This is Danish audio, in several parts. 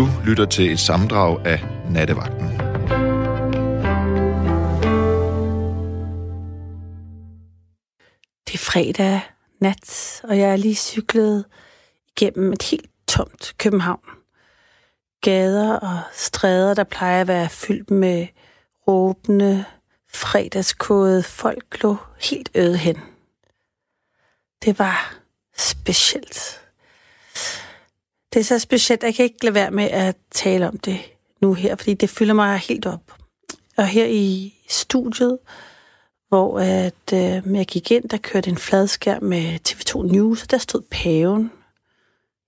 Du lytter til et sammendrag af Nattevagten. Det er fredag nat, og jeg er lige cyklet igennem et helt tomt København. Gader og stræder, der plejer at være fyldt med råbende, fredagskåde folk, lå helt øde hen. Det var specielt. Det er så specielt, at jeg kan ikke lade være med at tale om det nu her, fordi det fylder mig helt op. Og her i studiet, hvor at, øh, jeg gik ind, der kørte en fladskærm med TV2 News, og der stod paven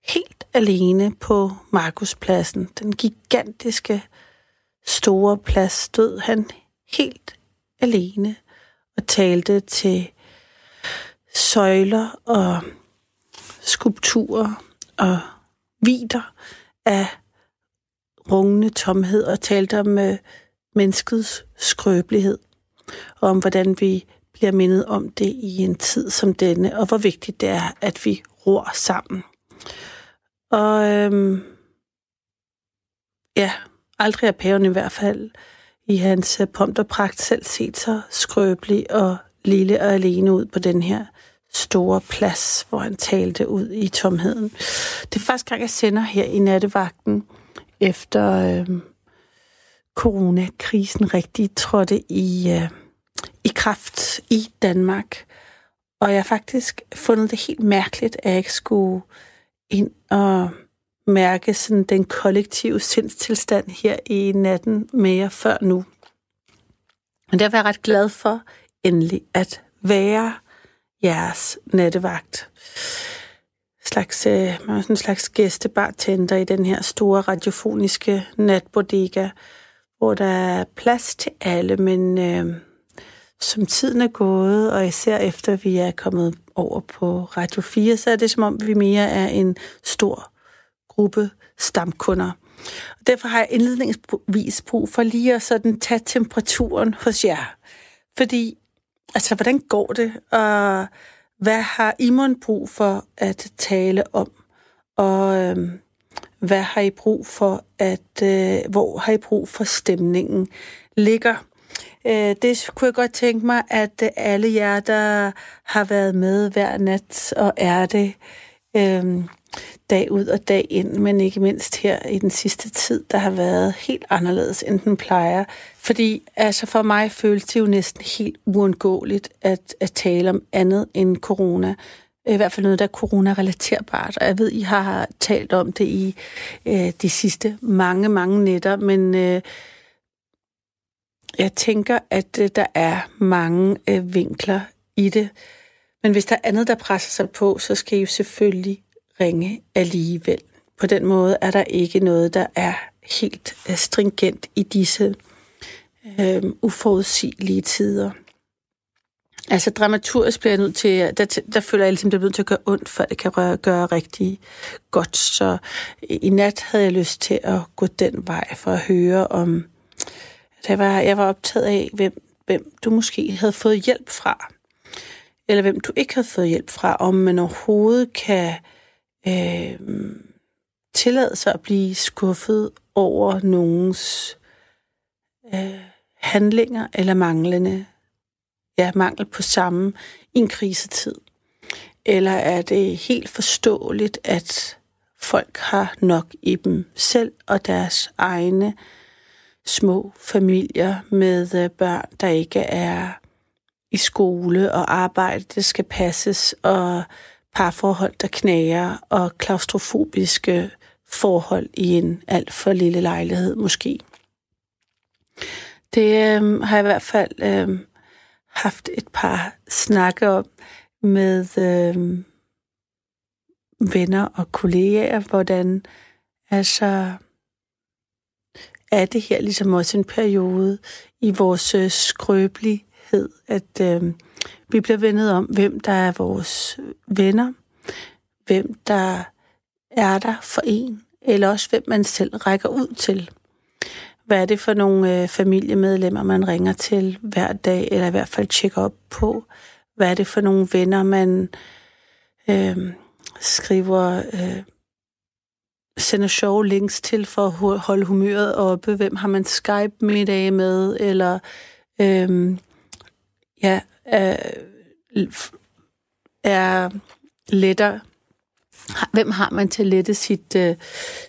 helt alene på Markuspladsen. Den gigantiske store plads stod han helt alene og talte til søjler og skulpturer og vider af rungende tomhed og talte om øh, menneskets skrøbelighed og om hvordan vi bliver mindet om det i en tid som denne, og hvor vigtigt det er, at vi ror sammen. Og øhm, ja, aldrig er paven i hvert fald i hans øh, pomp og pragt selv set så skrøbelig og lille og alene ud på den her store plads, hvor han talte ud i tomheden. Det er første gang, jeg sender her i nattevagten, efter øh, coronakrisen rigtig trådte i, øh, i kraft i Danmark. Og jeg har faktisk fundet det helt mærkeligt, at jeg ikke skulle ind og mærke sådan den kollektive sindstilstand her i natten mere før nu. Men derfor er jeg ret glad for endelig at være jeres nattevagt. Slags, øh, man er sådan en slags gæstebartender i den her store radiofoniske natbodega, hvor der er plads til alle, men øh, som tiden er gået, og især efter vi er kommet over på Radio 4, så er det som om, vi mere er en stor gruppe stamkunder. Og derfor har jeg indledningsvis brug for lige at sådan tage temperaturen hos jer. Fordi Altså, hvordan går det, og hvad har Imon brug for at tale om? Og øh, hvad har I brug for at, øh, hvor har I brug for stemningen ligger? Øh, det kunne jeg godt tænke mig, at alle jer, der har været med hver nat og er det, øh, dag ud og dag ind, men ikke mindst her i den sidste tid, der har været helt anderledes, end den plejer. Fordi altså for mig føles det jo næsten helt uundgåeligt at, at tale om andet end corona. I hvert fald noget, der er corona-relaterbart. Og jeg ved, I har talt om det i øh, de sidste mange, mange nætter, men øh, jeg tænker, at øh, der er mange øh, vinkler i det. Men hvis der er andet, der presser sig på, så skal I jo selvfølgelig ringe alligevel. På den måde er der ikke noget, der er helt øh, stringent i disse øh, uforudsigelige tider. Altså dramaturgisk bliver jeg nødt til, øh, der, der føler jeg ligesom, det er nødt til at gøre ondt, før det kan gøre, gøre rigtig godt. Så i nat havde jeg lyst til at gå den vej for at høre om, jeg var, jeg var optaget af, hvem, hvem du måske havde fået hjælp fra, eller hvem du ikke havde fået hjælp fra, om man overhovedet kan øh, tillade sig at blive skuffet over nogens øh, handlinger eller manglende ja, mangel på samme i en krisetid? Eller er det helt forståeligt, at folk har nok i dem selv og deres egne små familier med øh, børn, der ikke er i skole og arbejde, det skal passes, og parforhold, der knager, og klaustrofobiske forhold i en alt for lille lejlighed måske. Det øh, har jeg i hvert fald øh, haft et par snakke om med øh, venner og kolleger, hvordan altså er det her ligesom også en periode i vores øh, skrøbelighed, at øh, vi bliver vendet om, hvem der er vores venner, hvem der er der for en, eller også hvem man selv rækker ud til. Hvad er det for nogle øh, familiemedlemmer, man ringer til hver dag, eller i hvert fald tjekker op på? Hvad er det for nogle venner, man øh, skriver øh, sender sjove links til for at holde humøret oppe. Hvem har man Skype-middag med? Eller øh, ja, øh, er letter Hvem har man til at lette sit, øh,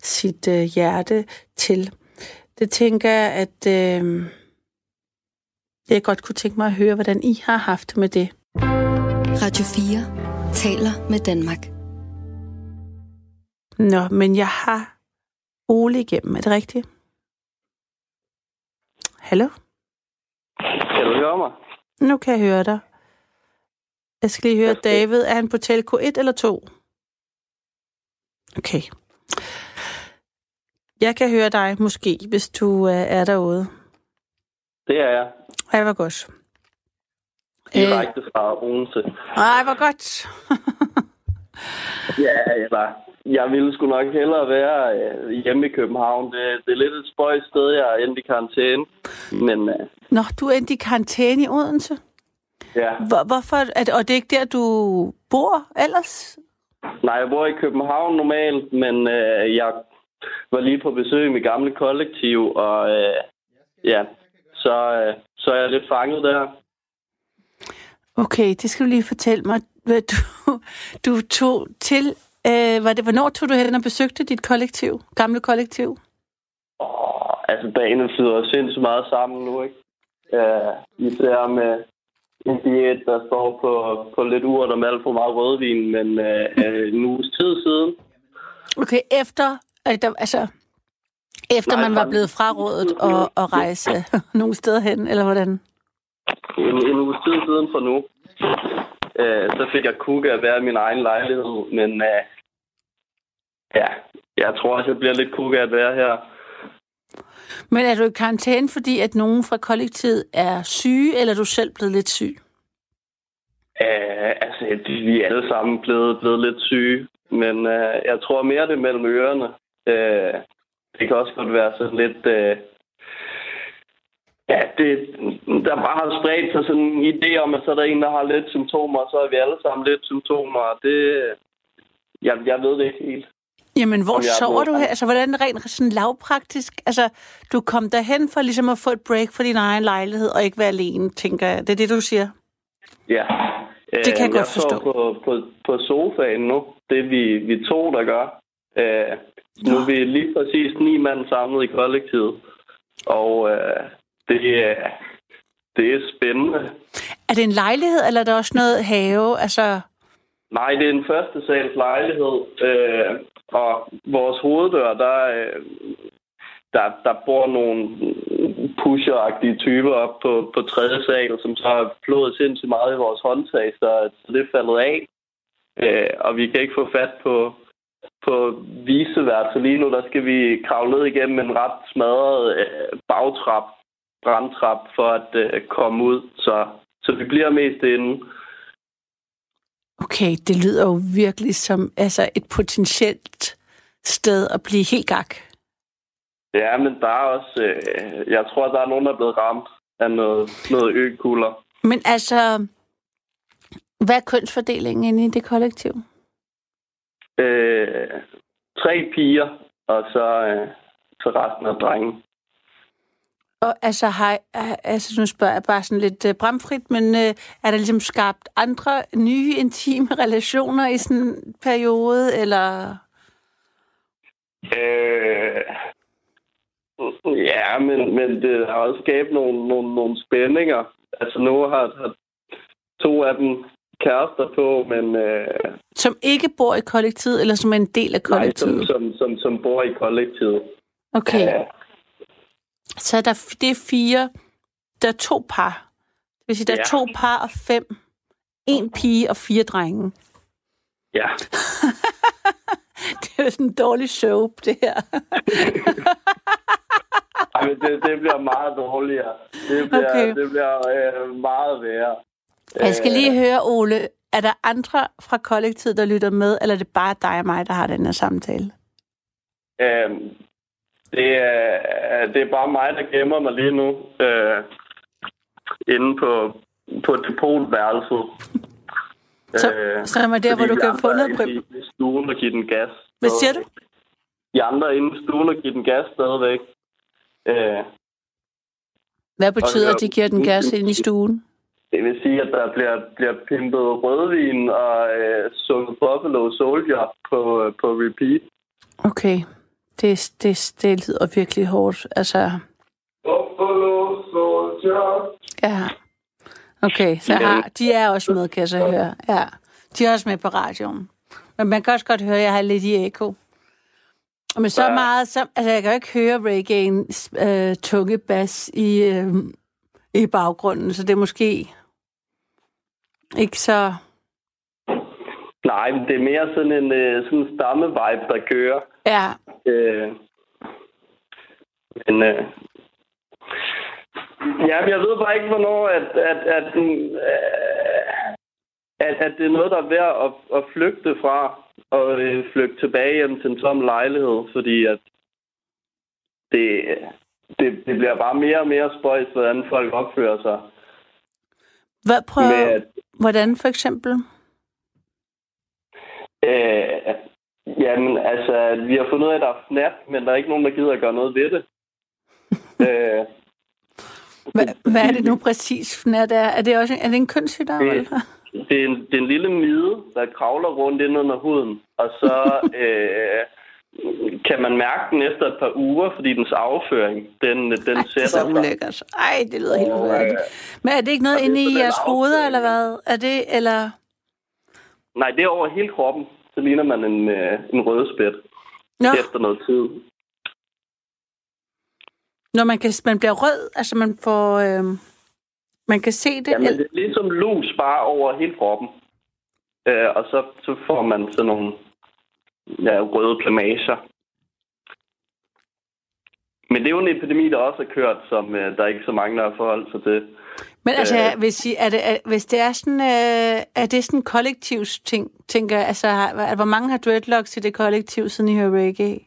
sit øh, hjerte til? Det tænker jeg, at øh, jeg godt kunne tænke mig at høre, hvordan I har haft med det. Radio 4 taler med Danmark. Nå, men jeg har Ole igennem. Er det rigtigt? Hallo? Kan du høre mig? Nu kan jeg høre dig. Jeg skal lige høre David. Er han på telko 1 eller 2? Okay. Jeg kan høre dig måske, hvis du øh, er derude. Det er jeg. Ej, hvor godt. Direkte fra Odense. Ej, hvor godt. ja, eller, jeg ville sgu nok hellere være øh, hjemme i København. Det, det er lidt et spøjt sted, jeg er endt i karantæne. Men, øh, Nå, du er endt i karantæne i Odense? ja. Hvor, hvorfor? Er det, og det er ikke der, du bor ellers? Nej, jeg bor i København normalt, men øh, jeg var lige på besøg i mit gamle kollektiv, og øh, ja, så, øh, så er jeg lidt fanget der. Okay, det skal du lige fortælle mig. Du, du tog til... Øh, var det, hvornår tog du hen og besøgte dit kollektiv? Gamle kollektiv? Åh, altså, dagen flyder sindssygt meget sammen nu, ikke? Øh, især med en diæt, der står på, på lidt urt og alt for meget rødvin, men øh, øh, en uges tid siden. Okay, efter... Øh, altså, efter Nej, man var fra- blevet frarådet at, at rejse nogle steder hen, eller hvordan? En, en uges tid siden for nu. Øh, så fik jeg kukke at være i min egen lejlighed, men øh, ja, jeg tror også, jeg bliver lidt kukke at være her. Men er du i karantæne, fordi at nogen fra kollektivet er syge, eller er du selv blevet lidt syg? Øh, altså, vi er alle sammen blevet, blevet lidt syge, men øh, jeg tror mere, det mellem ørerne. Øh, det kan også godt være sådan lidt... Øh, ja, det, der bare har spredt sig sådan en idé om, at så er der en, der har lidt symptomer, og så er vi alle sammen lidt symptomer. og Det, jeg, jeg ved det ikke helt. Jamen, hvor er sover du her? Altså, hvordan rent sådan lavpraktisk? Altså, du kom derhen for ligesom at få et break for din egen lejlighed, og ikke være alene, tænker jeg. Det er det, du siger? Ja. Det kan jeg godt jeg forstå. står på, på, på sofaen nu. Det er vi, vi to, der gør. Øh, nu er vi lige præcis ni mand samlet i kollektivet. Og øh, det, er, det er spændende. Er det en lejlighed, eller er der også noget have? Altså, Nej, det er en første sals lejlighed. Øh, og vores hoveddør, der, øh, der, der bor nogle pusheragtige typer op på, på tredje sal, som så har flået sindssygt meget i vores håndtag, så, så det er faldet af. Øh, og vi kan ikke få fat på, på visevært, så lige nu der skal vi kravle ned igennem en ret smadret øh, bagtrap, brandtrap, for at øh, komme ud. Så, så vi bliver mest inde okay, det lyder jo virkelig som altså, et potentielt sted at blive helt gak. Ja, men der er også... Øh, jeg tror, der er nogen, der er blevet ramt af noget, noget økulder. Men altså, hvad er kønsfordelingen inde i det kollektiv? Øh, tre piger, og så, øh, så resten af drenge. Og altså, har, altså nu spørger jeg bare sådan lidt uh, bramfrit, men uh, er der ligesom skabt andre nye intime relationer i sådan en periode, eller... Øh, ja, men, men det har også skabt nogle, nogle, nogle spændinger. Altså nu har, har to af dem kærester på, men øh, Som ikke bor i kollektivet, eller som er en del af nej, som, kollektivet? som, som, som bor i kollektivet. Okay, Ja, så er der, det er fire, der er to par. Det vil sige, der er Ja. to par og fem. En pige og fire drenge. ja. Det er jo sådan en dårlig soap, det her. Ej, men det, det bliver meget dårligere. Det bliver, Okay. det bliver øh, meget værre. Jeg skal lige høre, Ole, er der andre fra kollektivet, der lytter med, eller er det bare dig og mig, der har den her samtale? Øh, det, er, det er bare mig, der gemmer mig lige nu. Øh, inde på, på depotværelset. Så, så er man der, hvor fordi du kan få er noget inde prim. i, i stuen og give den gas. Hvad siger du? de andre inde i stuen og give den gas stadigvæk. Øh, Hvad betyder, at de giver den gas ind i stuen? det vil sige, at der bliver, bliver pimpet rødvin og øh, sunget Buffalo Soldier på, øh, på repeat. Okay. Det, det, det lyder virkelig hårdt. Altså, ja. Okay, så har, de er også med, kan jeg så høre. Ja, de er også med på radioen. Men man kan også godt høre, at jeg har lidt i eko. Men så meget, så, altså jeg kan jo ikke høre reggaeens øh, tunge bas i, øh, i baggrunden, så det er måske ikke så... Nej, men det er mere sådan en øh, sådan stamme-vibe, der kører. Ja, Øh, men øh, ja, jeg ved bare ikke, hvornår at, at, at, øh, at, at det er noget, der er værd at, at flygte fra og øh, flygte tilbage hjem til en tom lejlighed, fordi at det, det, det bliver bare mere og mere spøjs, hvordan folk opfører sig. Hvad prøver, Med, at, hvordan for eksempel? Øh, jamen, altså, vi har fundet ud af, at der er fnat, men der er ikke nogen, der gider at gøre noget ved det. øh, Hvad, hvad er det nu præcis, Fnat er? Er det, også, er det en kønssygdom? Det- eller? Det er, en, det er en lille mide, der kravler rundt ind under huden, og så øh, kan man mærke den efter et par uger, fordi dens afføring, den, den Ej, er sætter så sig. ulækkert. Ej, det lyder helt ulækkert. Men er det ikke noget inde i jeres hoveder, eller hvad? Er det, eller... Nej, det er over hele kroppen. Så ligner man en, øh, en rødspæt Nå, efter noget tid. når man, kan, man bliver rød, altså man får... Øh, man kan se det. Jamen, det er ligesom lus bare over hele kroppen. Øh, og så, så får man sådan nogle ja, røde plamager. Men det er jo en epidemi, der også er kørt, som øh, der er ikke så mange, der har forholdt sig til. Men altså, Øh. hvis, I, er det, er, hvis det er sådan, øh, er det sådan en kollektivs ting, tænker jeg, altså, har, hvor mange har dreadlocks i det kollektiv, siden I hører reggae?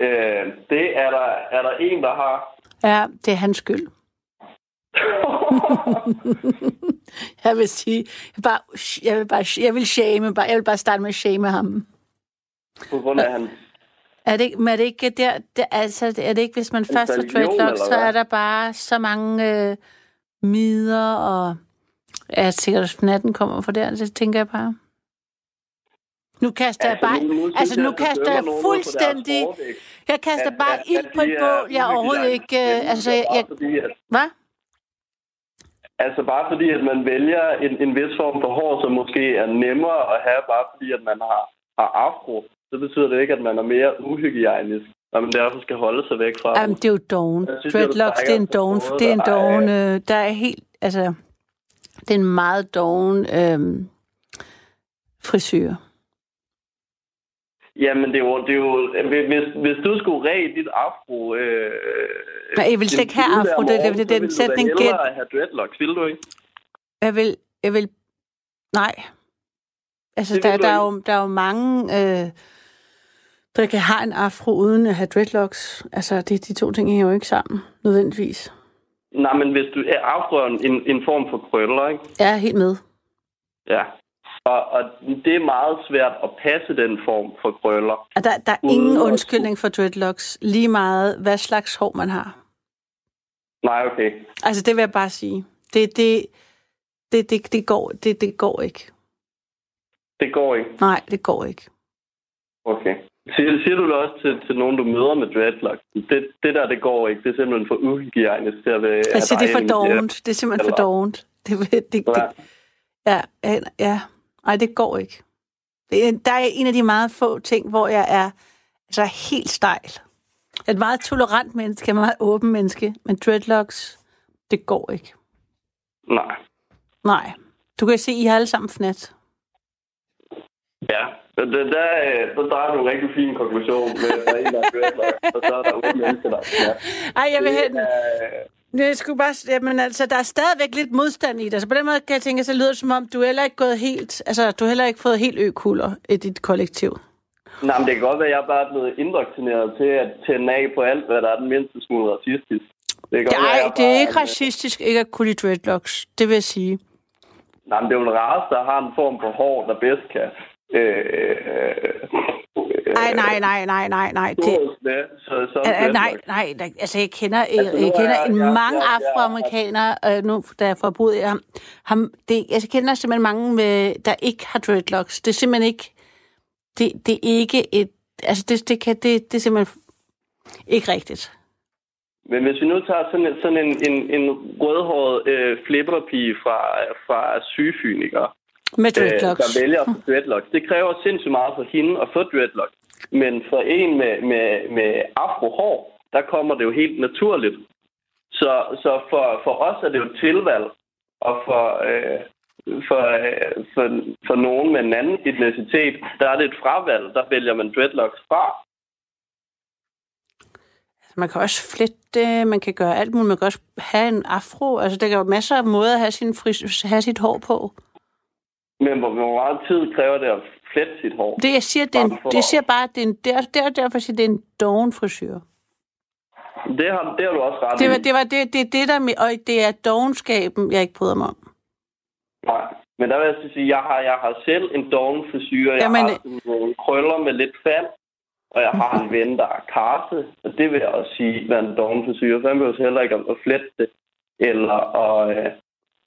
Øh, det er der, er der en, der har. Ja, det er hans skyld. Jeg vil sige, jeg vil bare, jeg vil bare, jeg vil shame, bare, jeg vil bare starte med at shame ham. på grund af hans... Er det, men er det ikke der, det, altså, er det ikke, hvis man først har dreadlocks, så er der bare så mange øh, midder, og ja, sikkert at natten kommer fra der, det tænker jeg bare. Nu kaster jeg bare, nu- nu synes altså jeg, nu kaster jeg fuldstændig, jeg kaster bare at- ild på et er bål, jeg overhovedet ikke, øh, altså, mennesker, jeg, bare hvad? altså bare fordi, at man vælger en, en vis form for hår, som måske er nemmere at have, bare fordi, at man har, har afro, så betyder det ikke, at man er mere uhygiejnisk, man derfor skal holde sig væk fra Jamen, det er jo doven. Dreadlocks, det er en doven, det er en doven, øh, der er helt, altså, det er en meget doven øh, frisyr. Jamen, det er jo... Det er jo hvis, hvis du skulle ræge dit afro... Øh, Nej, jeg vil slet ikke have afro, det- det- det- det den sætning, Du get- vil hellere have dreadlocks, vil du ikke? Jeg vil, jeg vil, nej. Altså, Det der, du der, er jo, der er jo mange, øh, der kan have en afro uden at have dreadlocks. Altså, det, de to ting hænger jo ikke sammen, nødvendigvis. Nej, men hvis du er afroen en, en form for krøller, ikke? Er helt med. Ja. Og, og det er meget svært at passe den form for krøller. Og der, der er ingen undskyldning for dreadlocks, lige meget hvad slags hår man har. Nej, okay. Altså, det vil jeg bare sige. Det, det, det, det, det, går, det, det går ikke. Det går ikke. Nej, det går ikke. Okay. Siger, siger du det også til, til nogen, du møder med dreadlocks? Det, det der, det går ikke. Det er simpelthen for uhygiejnisk til at være... Siger, det er for dovent. Det er simpelthen for dovent. Det, det, det, Ja. det, ja, ja, ja. Ej, det går ikke. Er- Der er en af de meget få ting, hvor jeg er altså helt stejl. Jeg er et meget tolerant menneske, jeg er et meget åben menneske, men dreadlocks, det går ikke. Nej. Nej. Du kan se, I har alle sammen fnat. Ja. Men det, der, øh, der drejer du en rigtig fin konklusion med, at der er en, der er og så er der otte mennesker, der er snap. Ej, jeg vil Det hen. er- Jeg skulle bare, jamen altså, der er stadigvæk lidt modstand i det. Altså på den måde kan jeg tænke, så lyder det som om, du er heller ikke gået helt, altså du heller ikke fået helt økuller i dit kollektiv. Nej, men det kan godt være, at jeg bare er blevet indoktrineret til at tænde af på alt, hvad der er den mindste smule racistisk. Det kan være, Nej, jeg det er ikke racistisk ikke at kunne lide dreadlocks. Det vil jeg sige. Nej, men det er jo en race, der har en form for hår, der bedst kan... Øh, øh, nej, nej, nej, nej, nej, nej. Det, så, så Uh, nej, nej, altså jeg kender, jeg, Altså, jeg kender er- en jeg- mange jeg- jeg- afroamerikanere, øh, nu jeg får boet i ham, ham det, altså, jeg kender simpelthen mange, med, der ikke har dreadlocks. Det er simpelthen ikke, det, det er ikke et, altså det, det, kan, det, det er simpelthen ikke rigtigt. Men hvis vi nu tager sådan en, sådan en, en, en rødhåret øh, flipperpige fra, fra sygefynikere, Med øh, dreadlocks. der vælger at få dreadlocks. Det kræver sindssygt meget for hende at få dreadlocks. Men for en med, med, med afrohår, der kommer det jo helt naturligt. Så, så for, for os er det jo et tilvalg, og for, øh, for, øh, for, for nogen med en anden etnicitet, der er det et fravalg. Der vælger man dreadlocks fra. Man kan også flette, man kan gøre alt muligt. Man kan også have en afro. Altså, der er jo masser af måder at have, sin fris, have sit hår på. Men hvor, hvor meget tid kræver det at flette sit hår? Det, jeg siger, det, en, det siger bare, at det er en, det er, det er derfor, siger, det er en doven frisyr. Det har, det har du også ret Det i. var det, var det, det, det der med, og det er dogenskaben, jeg ikke bryder mig om. Nej. Men der vil jeg så sige, jeg har, jeg har selv en doven frisyr. Jeg Jamen, har nogle krøller med lidt fald. Og jeg har en ven, der er karse. Og det vil jeg også sige, er en doven frisyr. Så han behøver heller ikke at flette det. Eller at, øh,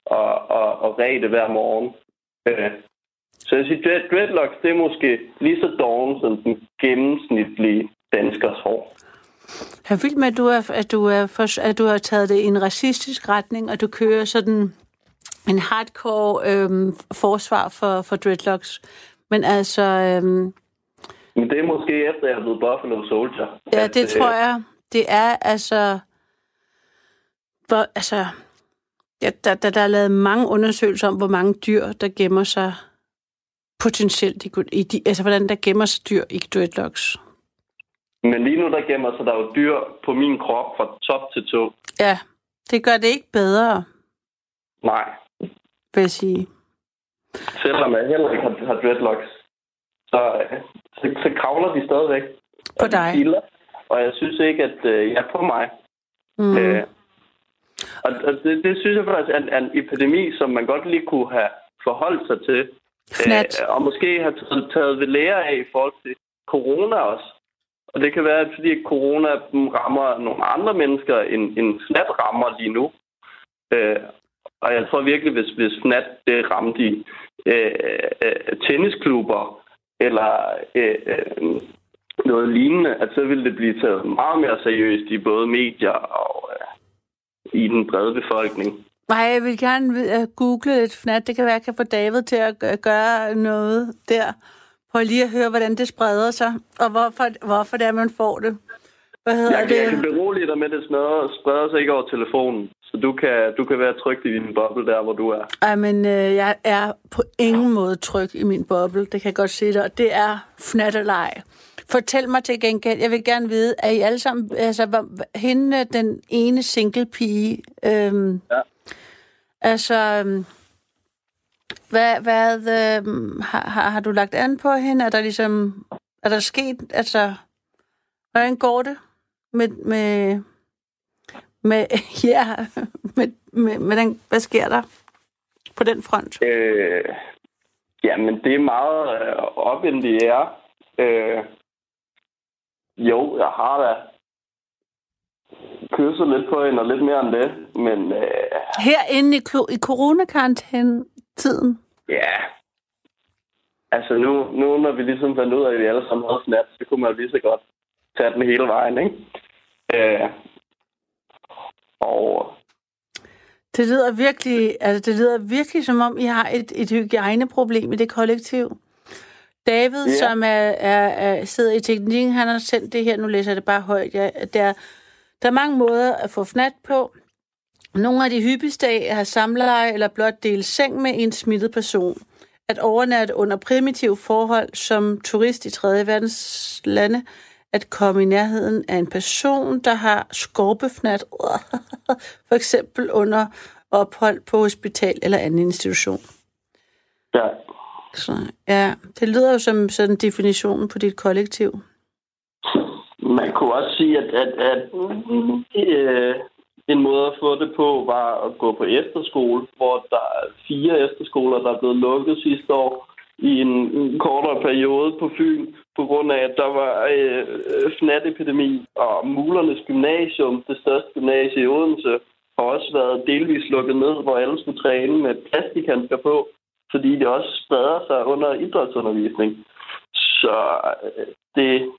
og, og, og ræde det hver morgen. Øh. Så jeg siger, dread, dreadlocks, det er måske lige så doven som den gennemsnitlige danskers hår. Jeg er vild med, at du, er, at, du er for, at du har taget det i en racistisk retning, og du kører sådan en hardcore øhm, forsvar for, for dreadlocks. Men altså, øhm, Men det er måske efter, jeg er blevet Buffalo Soldier. ja, at, det øh, tror jeg, det er altså... Hvor, altså ja, der, der, der er lavet mange undersøgelser om, hvor mange dyr, der gemmer sig potentielt i, i de, altså hvordan der gemmer sig dyr i dreadlocks. Men lige nu, der gemmer sig der jo dyr på min krop fra top til tå. Ja, det gør det ikke bedre, Nej. vil jeg sige. Selvom jeg heller ikke har, har dreadlocks, så, så, så kravler de stadigvæk. På Og de dig. kilder, og jeg synes ikke, at øh, jeg er på mig. Mm. Øh, og og det, det synes jeg faktisk er en, en epidemi, som man godt lige kunne have forholdt sig til. Fnat. Øh, og måske have taget, taget ved lære af i forhold til corona også. Og det kan være, at fordi corona rammer nogle andre mennesker, end, end snat rammer lige nu. Øh, og jeg tror virkelig, hvis, hvis snat det ramte i øh, øh, tennisklubber eller øh, øh, noget lignende, at så ville det blive taget meget mere seriøst i både medier og i den brede befolkning. Nej, jeg vil gerne google lidt fnat. Det kan være, at jeg kan få David til at gø- gøre noget der. Prøv lige at høre, hvordan det spreder sig, og hvorfor, hvorfor det er, man får det. Hvad hedder Jeg kan, jeg kan det? berolige dig med, at det smadrer, spreder sig ikke over telefonen. Så du kan, du kan være tryg i din boble der, hvor du er. Ej, men øh, jeg er på ingen måde tryg i min boble. Det kan jeg godt sige dig. Og det er fnat og leg. Fortæl mig til gengæld, jeg vil gerne vide, er I alle sammen, altså hvor- hende, den ene single pige, øhm, Ja. altså, øhm, hvad, hvad øhm, har, har, har du lagt an på hende? Er der ligesom, er der sket, altså, hvordan går det med, med, med ja, med, med, med den, hvad sker der på den front? Øh, jamen, det er meget øh, op in the air. Øh, jo, jeg har da kysset lidt på hende og lidt mere end det. Men øh, Herinde i, i coronakarantæne-tiden, ja, altså nu, nu når vi ligesom fandt ud af, at vi alle sammen havde snat, så kunne man jo lige så godt tage den hele vejen, ikke? Øh, og det lyder virkelig, altså det lyder virkelig som om, I har et, et hygiejneproblem i det kollektiv. David, Ja. som er, er, er, sidder i teknikken, han har sendt det her, nu læser jeg det bare højt. Ja, der, der er mange måder at få fnat på. Nogle af de hyppigste er at have samleje eller blot dele seng med en smittet person. At overnatte under primitive forhold som turist i 3. verdens lande. At komme i nærheden af en person, der har skorpefnat. For eksempel under ophold på hospital eller anden institution. ja, så, ja, det lyder jo som sådan definitionen på dit kollektiv. Man kunne også sige, at, at, at øh, en måde at få det på var at gå på efterskole, hvor der er fire efterskoler, der er blevet lukket sidste år i en, en kortere periode på Fyn, på grund af, at der var øh, fnatepidemi, og Mulernes Gymnasium, det største gymnasie i Odense, har også været delvis lukket ned, hvor alle skulle træne med plastikhandsker på, fordi det også spreder sig under idrætsundervisning. Så øh, det...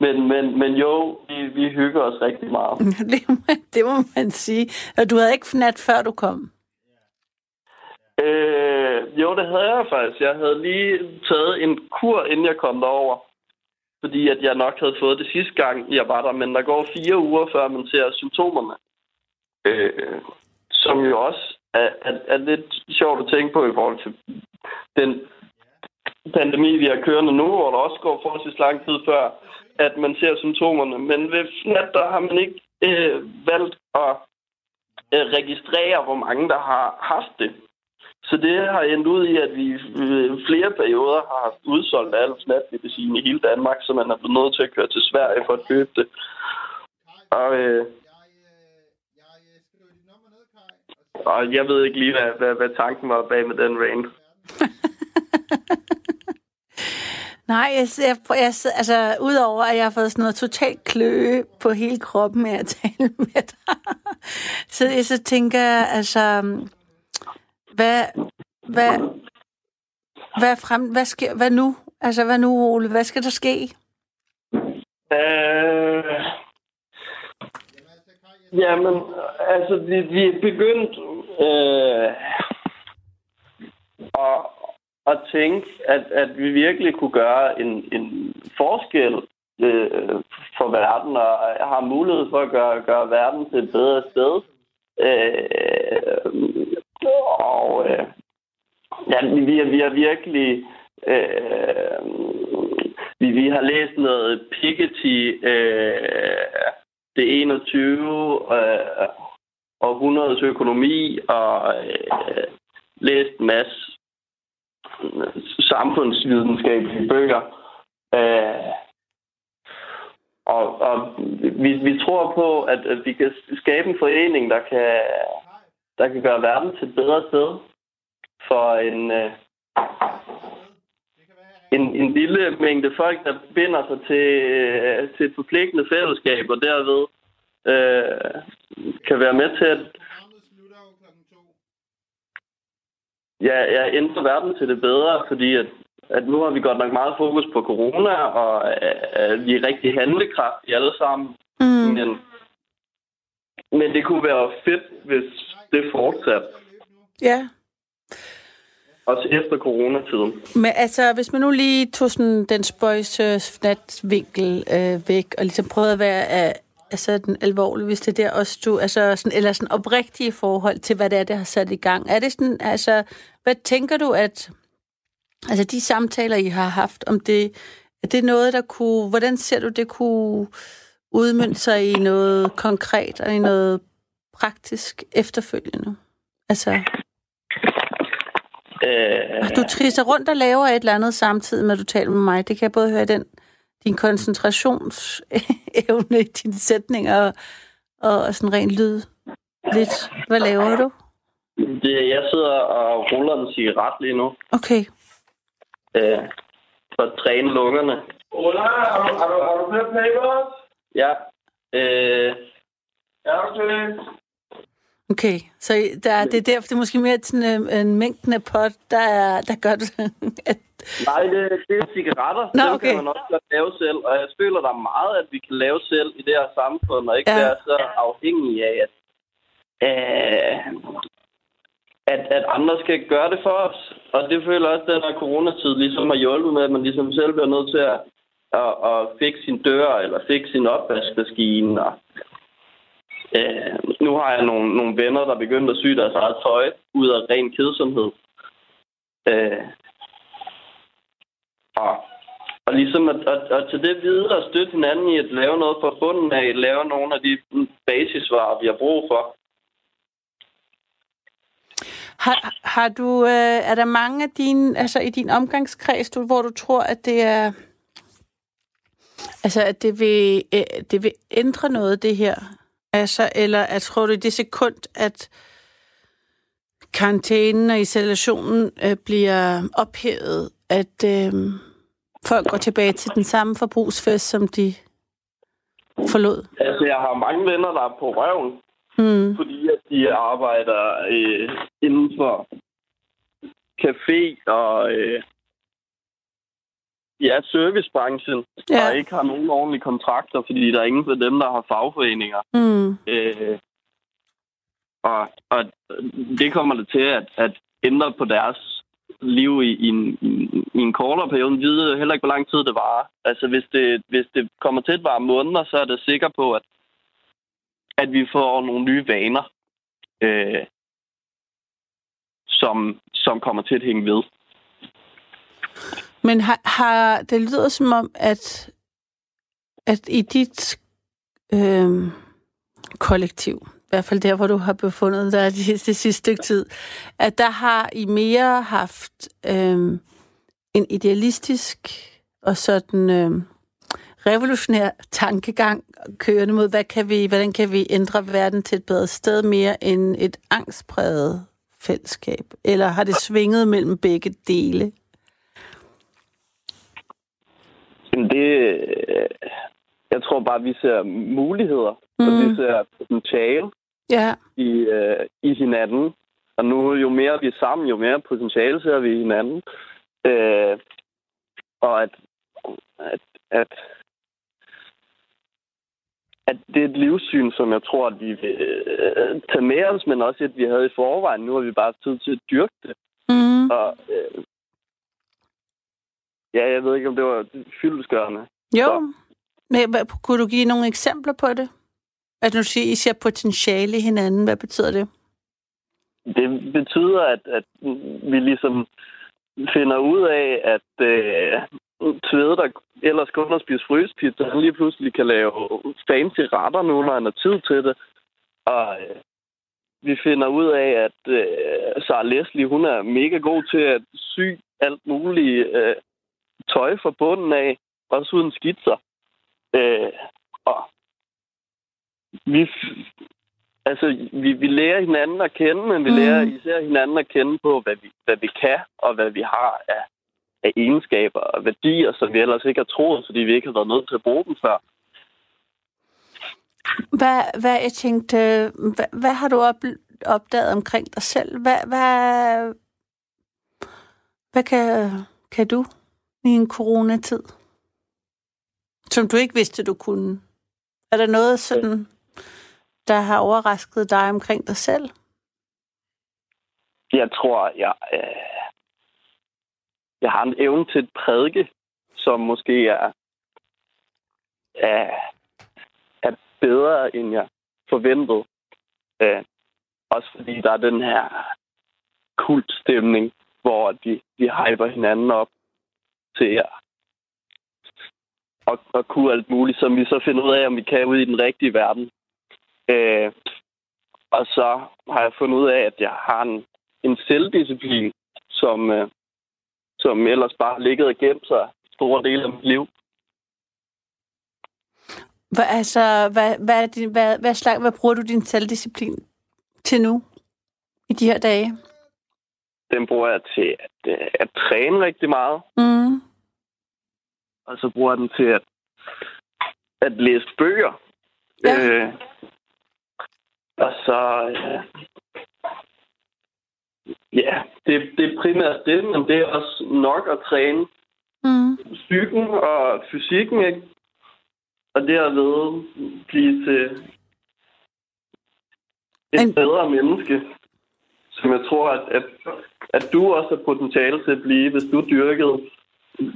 Men, men, men jo, vi, vi hygger os rigtig meget. det, må, det må man sige. Og du havde ikke fnat, før du kom? Øh, jo, det havde jeg faktisk. Jeg havde lige taget en kur, inden jeg kom derover. Fordi at jeg nok havde fået det sidste gang, jeg var der. Men der går fire uger, før man ser symptomerne. Øh, som jo også er, er, er lidt sjovt at tænke på i forhold til den pandemi, vi har kørende nu, hvor der også går forholdsvis lang tid før, at man ser symptomerne. Men ved FNAT, der har man ikke øh, valgt at øh, registrere, hvor mange der har haft det. Så det har endt ud i, at vi i flere perioder har haft udsolgt al snatmedicin i hele Danmark, så man er blevet nødt til at køre til Sverige for at købe det. Og, øh, og jeg ved ikke lige, hvad, hvad, hvad tanken var bag med den rant. Nej, jeg, jeg, jeg, altså, udover at jeg har fået sådan noget totalt kløe på hele kroppen med at tale med dig, så jeg så tænker, altså, hvad, hvad, hvad, frem, hvad, sker, hvad nu? Altså, hvad nu, Ole? Hvad skal der ske? Øh, jamen, altså, vi, vi er begyndt øh, at, at tænke, at, at vi virkelig kunne gøre en, en forskel øh, for verden, og har mulighed for at gøre, gøre verden til et bedre sted. Øh, og øh, ja, vi, vi har virkelig... Øh, vi, vi har læst noget Piketty, øh, det 21 øh, århundredes økonomi, og øh, læst en masse samfundsvidenskabelige bøger. Øh, og, og vi, vi tror på, at, at vi kan skabe en forening, der kan der kan gøre verden til et bedre sted for en, øh, en, en lille mængde folk, der binder sig til, øh, til et forpligtende fællesskab, og derved øh, kan være med til at ja, ja, ændre verden til det bedre, fordi at, at nu har vi godt nok meget fokus på corona, og øh, vi er rigtig handlekraftige alle sammen. Mm. Men, men det kunne være fedt, hvis det fortsat. Ja. Også efter coronatiden. Men altså, hvis man nu lige tog sådan den spøjse vinkel øh, væk, og ligesom prøvede at være øh, altså, den alvorlige, hvis det der også stod, altså sådan, eller sådan oprigtige forhold til, hvad det er, det har sat i gang. Er det sådan, altså, hvad tænker du, at altså de samtaler, I har haft om det, er det noget, der kunne, hvordan ser du, det kunne udmønte sig i noget konkret og i noget praktisk efterfølgende? Altså, øh, du trisser rundt og laver et eller andet samtidig med, at du taler med mig. Det kan jeg både høre den, din koncentrationsevne i dine sætninger og, og sådan rent lyd. Lidt. Hvad laver du? Det, jeg sidder og ruller en cigaret lige nu. Okay. Øh, for at træne lungerne. Ola, har du, har du, har du flere papers? Ja. Øh, ja, okay. Okay, så der, det er derfor, det er måske mere sådan en, øh, en mængden af pot, der, er, der gør det. At... Nej, det, det er cigaretter. Nå, Dem okay. kan man også godt lave selv. Og jeg føler, der er meget, at vi kan lave selv i det her samfund, og ikke Ja. være så afhængige af, at, øh, at, at andre skal gøre det for os. Og det føler også, at den her coronatid ligesom har hjulpet med, at man ligesom selv bliver nødt til at, at, at fikse sin dør, eller fikse sin opvaskemaskine, og Øh, nu har jeg nogle, nogle venner, der er begyndt at sy deres eget tøj ud af ren kedsomhed. Øh, og, og ligesom at, at, at til det videre og støtte hinanden i at lave noget fra bunden af, lave nogle af de basisvarer, vi har brug for. Har, har du, øh, er der mange af dine, altså i din omgangskreds, du, hvor du tror, at det er, altså at det vil, øh, det vil ændre noget, det her? Altså, eller at tror du i det sekund, at karantænen og isolationen øh, bliver ophævet, at, øh, folk går tilbage til den samme forbrugsfest, som de forlod? Altså, jeg har mange venner, der er på røven, Mm. fordi at de arbejder øh, inden for café og øh, ja, servicebranchen, ja. Og ikke har nogen ordentlige kontrakter, fordi der er ingen af dem, der har fagforeninger. Mm. Øh, og, og det kommer det til at, at ændre på deres liv i, i, en, i, en- i en kortere periode. Vi ved heller ikke, hvor lang tid det varer. Altså, hvis det, hvis det kommer til at vare måneder, så er det sikker på, at, at vi får nogle nye vaner, øh, som, som kommer til at hænge ved. Men har, har, det lyder som om, at, at i dit øh, kollektiv, i hvert fald der, hvor du har befundet dig det, det sidste stykke tid, at der har I mere haft øh, en idealistisk og sådan øh, revolutionær tankegang kørende mod, hvad kan vi, hvordan kan vi ændre verden til et bedre sted mere end et angstpræget fællesskab? Eller har det svinget mellem begge dele? Jamen det, øh, jeg tror bare, at vi ser muligheder, mm. og vi ser potentiale Ja. i, øh, i hinanden. Og nu, jo mere vi er sammen, jo mere potentiale ser vi i hinanden. Øh, og at, at, at, at det er et livssyn, som jeg tror, at vi vil øh, tage med os, men også et, vi havde i forvejen. Nu har vi bare tid til at dyrke det. Mm. Og, øh, ja, jeg ved ikke, om det var fyldesgørende. Jo. Så. Men, hvad, kunne du give nogle eksempler på det? At du siger, I ser potentiale i hinanden. Hvad betyder det? Det betyder, at, at vi ligesom finder ud af, at øh, Tvede, der ellers kun har spist frysepizza, han lige pludselig kan lave fancy retter nu, når han har tid til det. Og øh, vi finder ud af, at øh, Sarah Leslie, hun er mega god til at sy alt muligt øh, tøj fra bunden af, også uden skitser. Øh, og vi, altså, vi, vi lærer hinanden at kende, men vi mm. lærer især hinanden at kende på, hvad vi, hvad vi kan, og hvad vi har af, af egenskaber og værdier, som vi ellers ikke har troet, fordi vi ikke har været nødt til at bruge dem før. Hvad, hvad jeg tænkte, hvad, hvad har du op, opdaget omkring dig selv? Hvad, hvad, hvad kan, kan du i en coronatid? Som du ikke vidste, du kunne. Er der noget sådan, der har overrasket dig omkring dig selv? Jeg tror, jeg, øh, jeg har en evne til at prædike, som måske er, er, er bedre, end jeg forventede. Øh, også fordi der er den her kultstemning, hvor de, de hyper hinanden op til jer. Og, og kunne alt muligt, som vi så finder ud af, om vi kan ud i den rigtige verden. Øh, og så har jeg fundet ud af, at jeg har en, en selvdisciplin, som, øh, som ellers bare har ligget og gemt sig store dele af mit liv. Hvad, altså, hvad, hvad, er din, hvad, hvad, slag, hvad bruger du din selvdisciplin til nu? I de her dage? Den bruger jeg til at, øh, at træne rigtig meget, Mm. og så bruger jeg den til at, at læse bøger. Ja. Øh, og så... Øh, ja, det, det er primært det, men det er også nok at træne Mm. psyken og fysikken, ikke? Og derved blive til et En- bedre menneske, som jeg tror, at, at, at du også har potentiale til at blive, hvis du dyrkede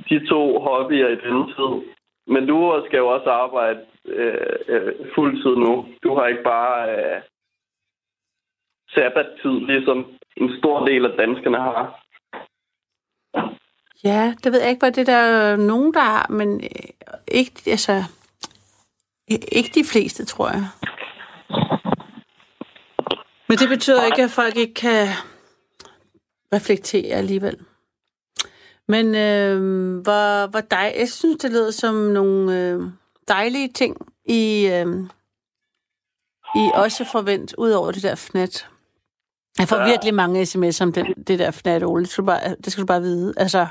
de to hobbyer i denne tid. Men du skal jo også arbejde øh, øh, fuldtid nu. Du har ikke bare øh, sabbattid, ligesom en stor del af danskerne har. Ja, det ved jeg ikke, hvad det der er nogen, der har, men øh, ikke, altså, ikke de fleste, tror jeg. Men det betyder ikke, at folk ikke kan reflektere alligevel. Men øh, hvor, hvor dej, jeg synes, det lyder som nogle øh, dejlige ting, I, øh, I også forvent, ud over det der fnat. Jeg får Ja. virkelig mange sms'er om den, det der fnat, Ole. Det skal, du bare, det skal du bare vide. Altså,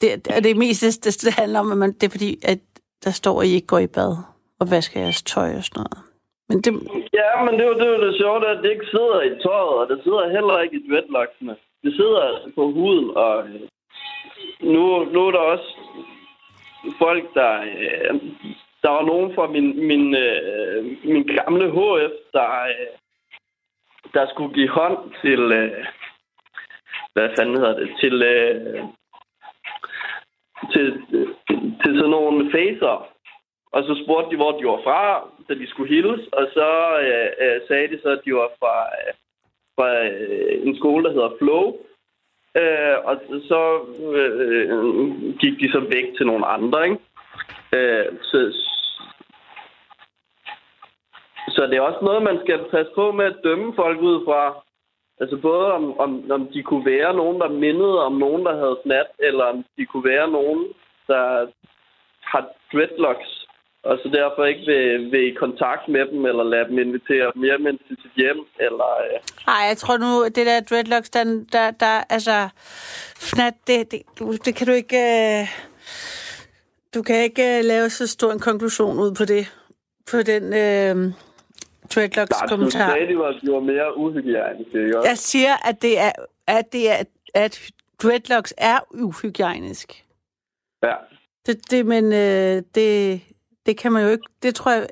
det, det, det meste, det, det handler om, at man, det er fordi, at der står, at I ikke går i bad og vasker jeres tøj og sådan noget. Men det, Ja, men det er jo det, er det sjove, at det ikke sidder i tøjet, og det sidder heller ikke i dreadlocksene. Det sidder altså på huden, og øh, nu, nu er der også folk, der... Øh, der var nogen fra min, min, øh, min gamle HF, der, øh, der skulle give hånd til... Øh, hvad fanden hedder det? Til... Øh, til, til sådan nogle facer. Og så spurgte de, hvor de var fra, da de skulle hilse. Og så øh, øh, sagde de så, at de var fra, øh, fra øh, en skole, der hedder Flow. Øh, og så øh, gik de så væk til nogle andre, ikke? Øh, så, så det er også noget, man skal passe på med at dømme folk ud fra. Altså både om, om, om de kunne være nogen, der mindede om nogen, der havde snat, eller om de kunne være nogen, der har dreadlocks, og så derfor ikke vil, vil i kontakt med dem, eller lade dem invitere dem hjem til sit hjem, eller... Øh, ej, jeg tror nu, det der dreadlocks, der, der, der altså, fnat, det, det, du- det kan du ikke... Øh, du kan ikke øh, lave så stor en konklusion ud på det. På den øh, der du dreadlocks-kommentar. sagde, de var, de var mere uhygiejniske, ikke? Jeg siger, at det er, at det er, at dreadlocks er uhygiejnisk. Ja. Det, det, men øh, det, det kan man jo ikke, det tror jeg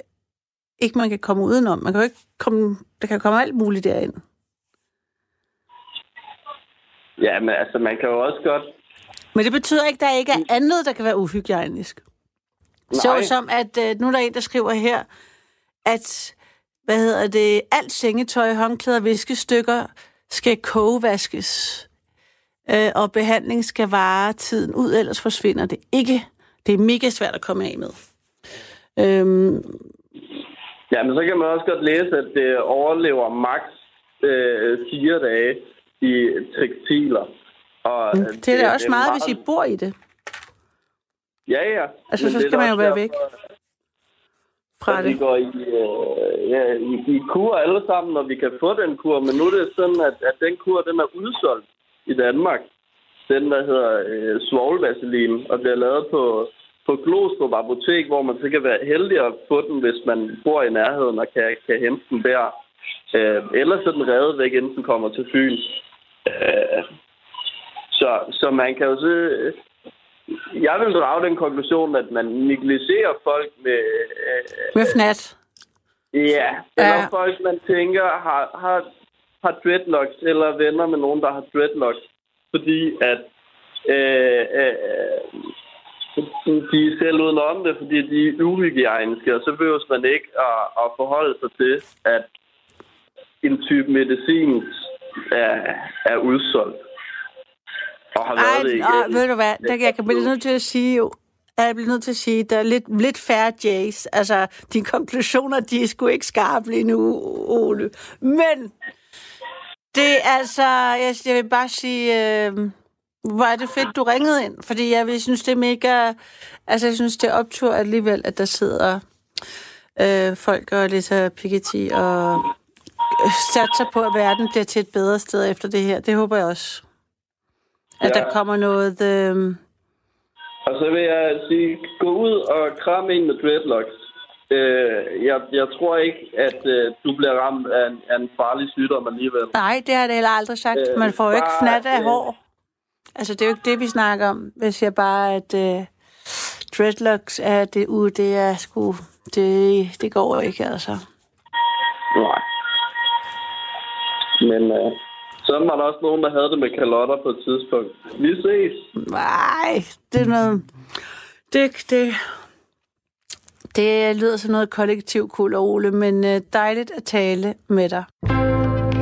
ikke, man kan komme udenom. Man kan jo ikke komme, der kan komme alt muligt derind. Ja, men altså, man kan jo også godt... Men det betyder ikke, at der ikke er andet, der kan være uhygiejnisk. Så som, at øh, nu er der en, der skriver her, at, hvad hedder det, alt sengetøj, håndklæder, viskestykker skal kogevaskes, øh, og behandling skal vare tiden ud, ellers forsvinder det ikke. Det er mega svært at komme af med. Øhm, Ja, men så kan man også godt læse, at det overlever maks øh, fire dage i tekstiler. Og øh, det er da også meget, hvis I bor i det. Ja, ja. Altså, Men så det skal man jo være væk fra at vi det. går i, øh, ja, i, i kur alle sammen, og vi kan få den kur. Men nu er det sådan, at, at den kur, den er udsolgt i Danmark. Den, der hedder øh, svovlvaselin, og bliver lavet på, på Glostrup Apotek, hvor man så kan være heldig at få den, hvis man bor i nærheden og kan, kan hente den der. Øh, ellers er den reddet væk, inden den kommer til Fyn. Øh, så, så man kan jo se... Jeg vil drage den konklusion, at man negligerer folk med... Øh, Med fnat. Ja, eller ja. folk, man tænker, har, har, har dreadlocks, eller venner med nogen, der har dreadlocks, fordi at øh, øh, de er selv uden om det, fordi de er uhygiejniske, og så behøver man ikke at, at forholde sig til, at en type medicin er, er udsolgt. Og har været det Ej, igen. ved du hvad, der, jeg kan blive nødt til at sige jo, jeg bliver nødt til at sige, der er lidt, lidt færre Jays. Altså, dine konklusioner, de er sgu ikke skarpe lige nu, Ole. Men det er altså, jeg, jeg vil bare sige, øh, hvor er det fedt, du ringede ind. Fordi jeg vil synes, det er mega, altså jeg synes, det er optur alligevel, at der sidder øh, folk og læser Piketty og satser på, at verden bliver til et bedre sted efter det her. Det håber jeg også. At Ja. der kommer noget... Øh, Og så vil jeg sige, gå ud og kram en med dreadlocks. Øh, jeg, jeg tror ikke, at øh, du bliver ramt af en, af en farlig sygdom alligevel. nej, det har det heller aldrig sagt. Øh, Man får jo ikke fnat af øh, hår. Altså, det er jo ikke det, vi snakker om. Jeg siger bare, at øh, dreadlocks er det ude, det er sgu... Det, det går jo ikke, altså. Nej. Men øh, så var der også nogen, der havde det med kalotter på et tidspunkt. Vi ses. Nej, det er noget... Det, det, det lyder som noget kollektiv kul, Ole, men øh, dejligt at tale med dig.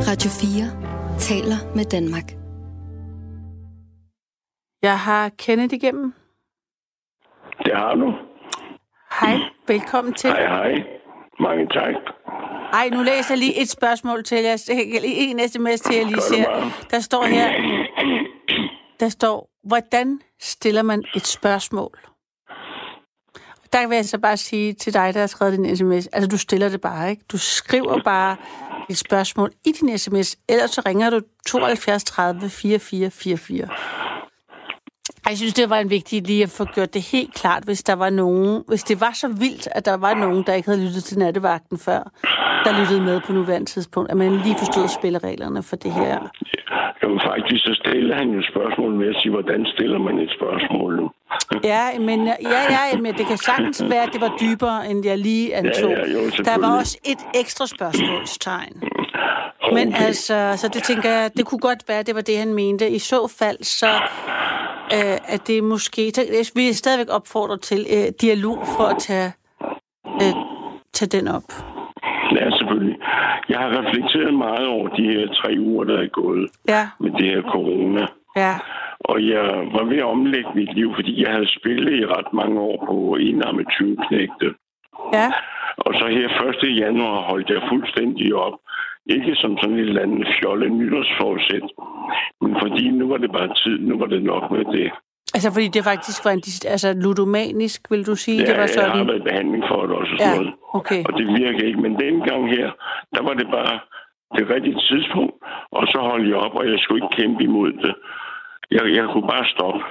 Radio 4 taler med Danmark. Jeg har Kenneth igennem. Det har du. Hej, velkommen til. Hej, hej. Mange tak. Ej, nu læser jeg lige et spørgsmål til jer. En sms til, jeg lige ser. Der står her, der står, hvordan stiller man et spørgsmål? Der vil jeg så bare sige til dig, der har skrevet din sms, altså du stiller det bare, ikke? Du skriver bare et spørgsmål i din sms, ellers så ringer du 72 30 44 44. Jeg synes, det var en vigtig lige at få gjort det helt klart, hvis der var nogen, hvis det var så vildt, at der var nogen, der ikke havde lyttet til nattevagten før, der lyttede med på nuværende tidspunkt, at man lige forstod spillereglerne for det her. Jamen faktisk, så stiller han jo spørgsmål med at sige, hvordan stiller man et spørgsmål nu? Ja, men, ja, ja, men det kan sagtens være, at det var dybere, end jeg lige antog. Ja, ja, jo, der var også et ekstra spørgsmålstegn. Okay. Men altså, så det tænker jeg, det kunne godt være, det var det, han mente. I så fald, så øh, at det måske... Så, jeg vil stadigvæk opfordre til øh, dialog for at tage, øh, tage den op. Ja, selvfølgelig. Jeg har reflekteret meget over de her tre uger, der er gået Ja, med det her corona. Ja, Og jeg var ved at omlægge mit liv, fordi jeg havde spillet i ret mange år på enarmet 20 knægte. ja, Og så her 1. januar holdt jeg fuldstændig op. Ikke som sådan et eller andet fjolle nytårsforsæt, men fordi nu var det bare tid, nu var det nok med det. Altså, fordi det faktisk var en altså, ludomanisk, vil du sige? Ja, det var jeg har sådan. været i behandling for det også og sådan Ja, noget. okay. Og det virker ikke. Men den gang her, der var det bare det rigtige tidspunkt, og så holdt jeg op, og jeg skulle ikke kæmpe imod det. Jeg, jeg kunne bare stoppe.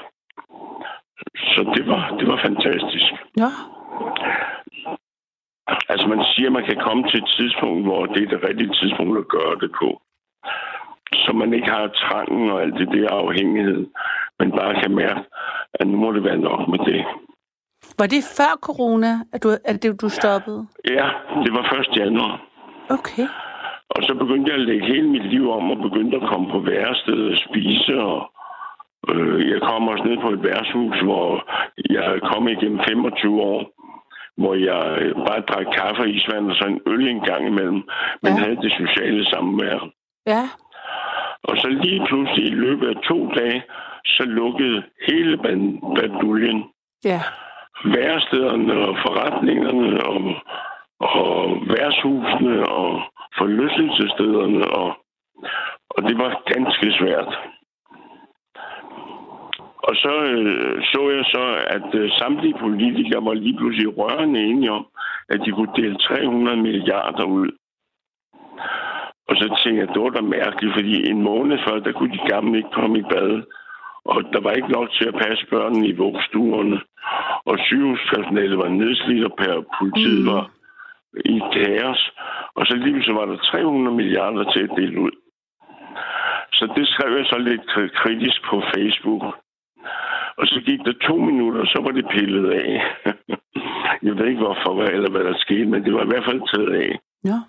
Så det var, det var fantastisk. Ja, Altså man siger, at man kan komme til et tidspunkt, hvor det er det rigtige tidspunkt at gøre det på. Så man ikke har trangen og alt det der afhængighed, men bare kan mærke, at nu må det være nok med det. Var det før corona, at du, at det, du stoppede? Ja, det var 1. januar. Okay. Og så begyndte jeg at lægge hele mit liv om og begyndte at komme på værested og spise. Og, øh, jeg kom også ned på et værtshus, hvor jeg kom igennem 25 år, hvor jeg øh, bare drak kaffe og isvand og så en øl en gang imellem, men Ja. havde det sociale samvær. Ja, Og så lige pludselig i løbet af to dage, så lukkede hele baduljen. ja. Værestederne og forretningerne og, og værtshusene og forlystelsesstederne. Og, og det var ganske svært. Og så øh, så jeg så, at øh, samtlige politikere var lige pludselig rørende enige om, at de kunne dele 300 milliarder ud. Og så tænkte jeg, det var da mærkeligt, fordi en måned før, der kunne de gamle ikke komme i bad. Og der var ikke nok til at passe børnene i vugstuerne. Og sygehuspersonalet var nedslidt, og per- politiet Mm. var i kaos. Og så lige så var der 300 milliarder til at dele ud. Så det skrev jeg så lidt kri- kritisk på Facebook. Og så gik der to minutter, så var det pillet af. jeg ved ikke hvorfor, eller hvad der skete, men det var i hvert fald taget af. Ja.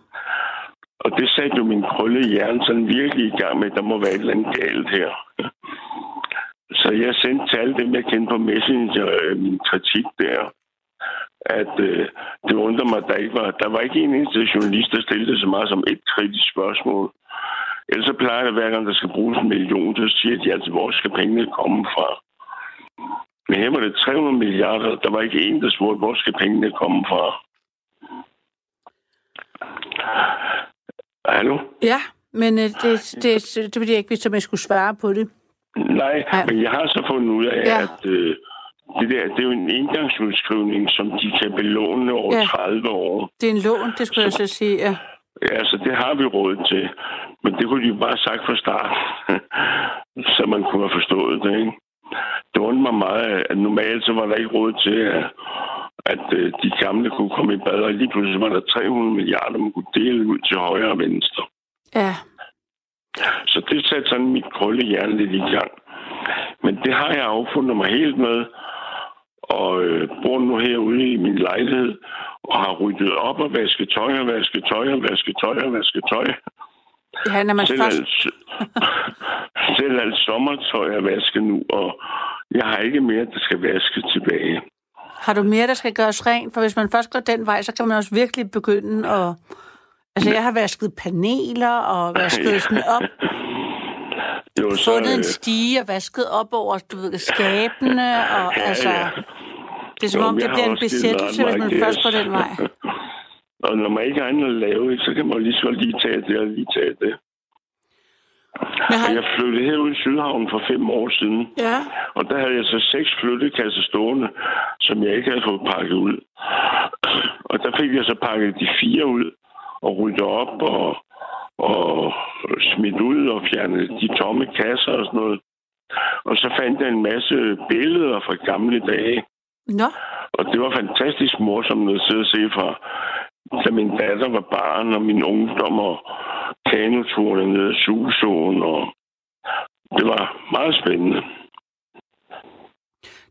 Og det satte jo min krølle hjerne sådan virkelig i gang med, at der må være et eller andet galt her. Så jeg sendte til alle dem, jeg kendte på Messenger, øh, min kritik der, at øh, det undrer mig, at der ikke var, der var ikke en eneste journalist, der stillede så meget som et kritisk spørgsmål. Ellers så plejer det, hver gang der skal bruges en million, så siger de altså, hvor skal pengene komme fra? Men her var det 300 milliarder. Der var ikke en, der spurgte, hvor skal pengene komme fra? Hallo? Ja, men øh, det, det, det ville jeg ikke om jeg skulle svare på det. Nej, Ja. men jeg har så fundet ud af, Ja. at øh, det, der, det er jo en engangsudskrivning, som de kan belåne over Ja. ja. 30 år. Det er en lån, det skulle jeg så sige. Ja. Ja, så det har vi råd til. Men det kunne de jo bare have sagt fra start, så man kunne have forstået det. Ikke? Det undrer mig meget, at normalt så var der ikke råd til, at, at øh, de gamle kunne komme i bad, og lige pludselig var der 300 milliarder, man kunne dele ud til højre og venstre. Ja. Så det satte sådan mit krølle hjerne lidt i gang. Men det har jeg affundet mig helt med, og øh, bor nu herude i min lejlighed, og har ryddet op og vasket tøj og vasket tøj og vasket tøj og vasket tøj. Ja, når man Selv først... alt, selv alt sommertøj er vasket nu, og jeg har ikke mere, der skal vaskes tilbage. Har du mere, der skal gøres rent? For hvis man først går den vej, så kan man også virkelig begynde at... Altså, jeg har vasket paneler og vasket sådan op, Jo, så, fundet en øh, stige og vasket op over, du ved, skabene, og Ja, altså... ja. Det er som Jo, om, det bliver en besættelse, hvis man først går den vej. Og når man ikke har andet at lave, så kan man lige så lige tage det og lige tage det. Men har... jeg flyttede herud i Sydhavn for fem år siden. Ja, Og der havde jeg så seks flyttekasser stående, som jeg ikke havde fået pakket ud. Og der fik jeg så pakket de fire ud og ryddet op og, og smidt ud og fjernet de tomme kasser og sådan noget. Og så fandt jeg en masse billeder fra gamle dage. Nå, Og det var fantastisk morsomt at sidde og se fra, da min datter var barn, og min ungdom, og kanoturene nede af Susåen, og det var meget spændende.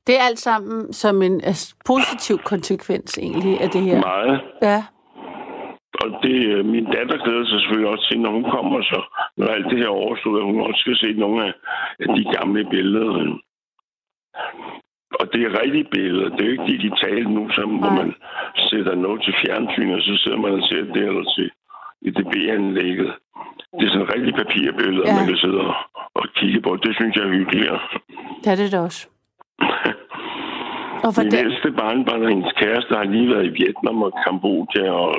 det er alt sammen som en altså, positiv konsekvens egentlig af det her. Meget. Ja, Og det, øh, min datter glæder sig selvfølgelig også til, når hun kommer, så når alt det her overstået, at hun også skal se nogle af de gamle billeder. Og det er rigtige billeder. Det er jo ikke digitalt nu, som, hvor man sætter noget til fjernsyn, og så sidder man og ser det eller til EDB-anlægget. Det er sådan rigtige papirbilleder, Ja. ja. man kan sidde og, og kigge på. Det synes jeg er hyggeligt. det er det også. Og Min hvordan, ældste barnebarn og hendes kæreste har lige været i Vietnam og Kambodja, og,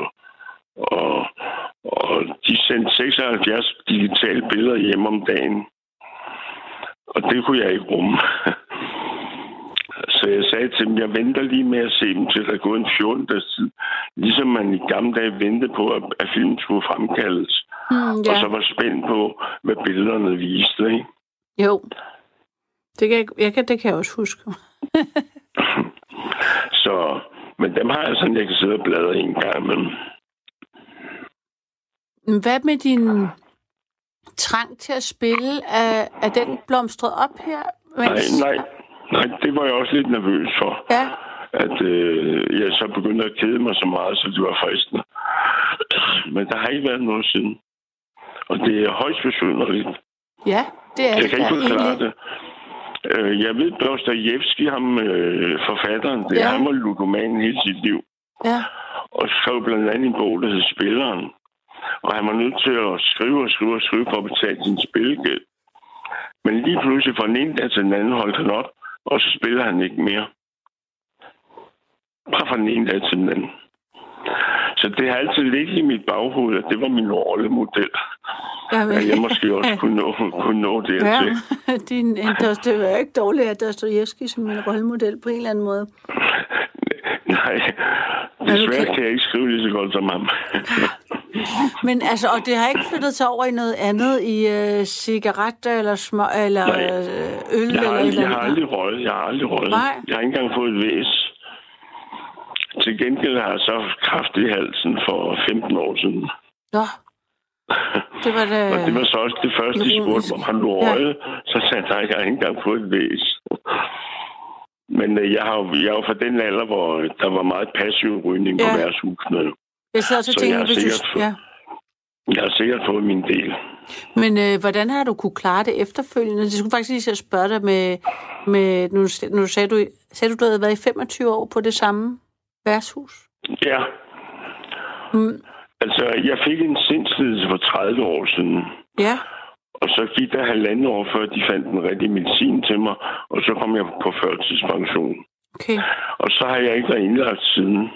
og, og de sendte 76 digitale billeder hjem om dagen. Og det kunne jeg ikke rumme. Så jeg sagde til dem, jeg venter lige med at se dem, til der er gået en 14 dages tid. Ligesom man i gamle dage ventede på, at, at filmen skulle fremkaldes. Og ja, så var spændt på, hvad billederne viste. Ikke? jo. Det kan, jeg, jeg kan, det kan jeg også huske. Så, men dem har jeg sådan, jeg kan sidde og bladre en gang imellem. Hvad med din trang til at spille? Er, er den blomstret op her? Mens... nej, nej, det var jeg også lidt nervøs for. Ja, At øh, jeg så begyndte at kede mig så meget, så det var fristende. Men der har ikke været noget siden. Og det er højst besynderligt. ja, det er Jeg kan ikke forklare egentlig. det. Øh, Jeg ved, Dostojevski, ham øh, forfatteren, det, Ja. han var ludoman hele sit liv. Ja, Og skrev blandt andet en bog, der hed Spilleren. Og han var nødt til at skrive og skrive og skrive for at betale sin spilgæld. Men lige pludselig fra den ene dag til den anden holdt han op, og så spiller han ikke mere. Bare fra den ene dag til den anden. Så det har altid ligget i mit baghoved, at det var min rollemodel. Jamen, At jeg måske også kunne nå, kunne nå Ja, dertil. din, det var ikke dårligt at Dostojevski som en rollemodel på en eller anden måde. Nej, desværre kan jeg ikke skrive lige så godt som ham. Men altså, og det har ikke flyttet sig over i noget andet, i øh, cigaretter eller små, eller Nej. øh, øl Jeg har, eller aldrig, jeg har aldrig røget. Jeg har aldrig røget. Nej. Jeg har ikke engang fået et væs. Til gengæld har jeg så kraft i halsen for 15 år siden. Nå, det var da... Og det var så også det første, de spurgte mig, om han du Ja. røget? Så sagde jeg, nej, jeg har ikke engang fået et væs. Men øh, jeg har jeg er jo fra den alder, hvor der var meget passiv rygning på Ja. værtshusene. Jeg sidder også og Så jeg tænker, har hvis du... sikkert fået- Ja. Jeg har sikkert fået min del. Men øh, hvordan har du kunne klare det efterfølgende? Det skulle faktisk lige at spørge dig med... med nu, nu sagde, du, sagde du, du havde været i 25 år på det samme værtshus? Ja, Mm, altså jeg fik en sindslidelse for 30 år siden. ja, Og så gik der halvanden år, før de fandt den rigtige medicin til mig, og så kom jeg på førtidspension. okay. Og så har jeg ikke været indlagt siden.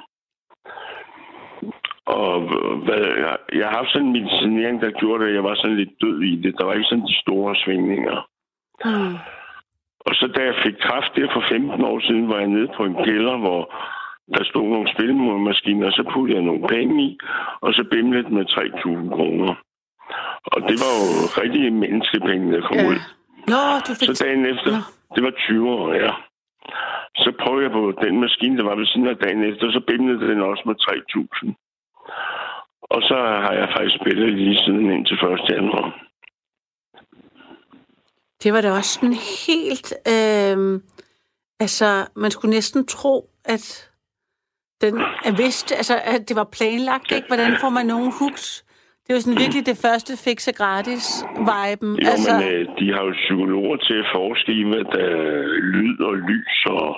Og hvad, jeg, jeg har haft sådan en medicinering, der gjorde, at jeg var sådan lidt død i det. Der var ikke sådan de store svingninger. Mm. Og så da jeg fik kraft der for 15 år siden, var jeg nede på en kælder, hvor der stod nogle spilmaskiner, og så puttede jeg nogle penge i, og så bimlede med 3.000 kroner. Og det var jo rigtige menneskepenge, der kom Ja. ud. Nå, du fik... Så dagen efter, Nå. det var 20 år, ja. Så prøvede jeg på den maskine, der var ved siden af dagen efter, så bimlede den også med 3.000. Og så har jeg faktisk spillet lige siden indtil 1. januar. Det var da også sådan helt... Øh, altså, man skulle næsten tro, at den er vidst, altså, at det var planlagt, ikke? Hvordan får man nogen hooks? Det er jo sådan virkelig det første fikse gratis viben. Jo, altså, men øh, de har jo psykologer til at forske i, hvad der er lyd og lys, og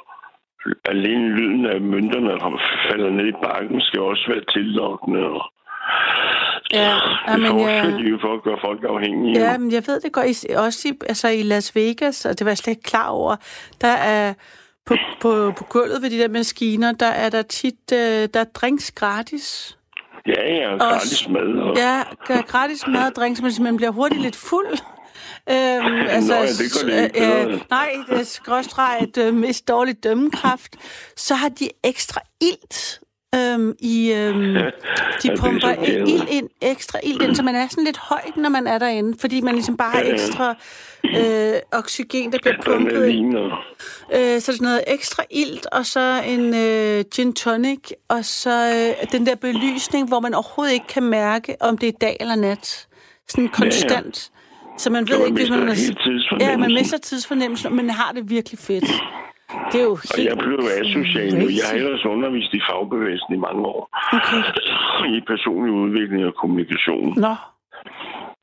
alene lyden af mønterne, der falder ned i bakken, skal også være tillokkende. Og Ja, det jamen, forsker ja. de jo for at gøre folk afhængige. Ja, men jeg ved det godt. Også i, altså i Las Vegas, og det var jeg slet ikke klar over, der er på, på, på gulvet ved de der maskiner, der er der tit, øh, der er drinks gratis. Ja, ja, gratis mad. Og... Ja, gratis mad og drinks, men man bliver hurtigt lidt fuld. Øhm, altså, Nå ja, det gør det ikke øh, nej, det er skråstreget øh, mest dårligt dømmekraft. Så har de ekstra ilt. Øhm, i, øhm, de er pumper ild ind, ekstra ild ind, så man er sådan lidt højt, når man er derinde, fordi man ligesom bare har Ja, ja. ekstra øh, oxygen, der bliver pumpet. Øh, så er der noget ekstra ilt, og så en øh, gin tonic, og så øh, den der belysning, hvor man overhovedet ikke kan mærke, om det er dag eller nat. Sådan konstant. Så man ved man ikke, hvis man... tidsfornemmelsen. Ja, man mister tidsfornemmelsen, men har det virkelig fedt. Det er jo Og helt... jeg blev asocial nu. Jeg har ellers undervist i fagbevægelsen i mange år. Okay. I personlig udvikling og kommunikation. Nå,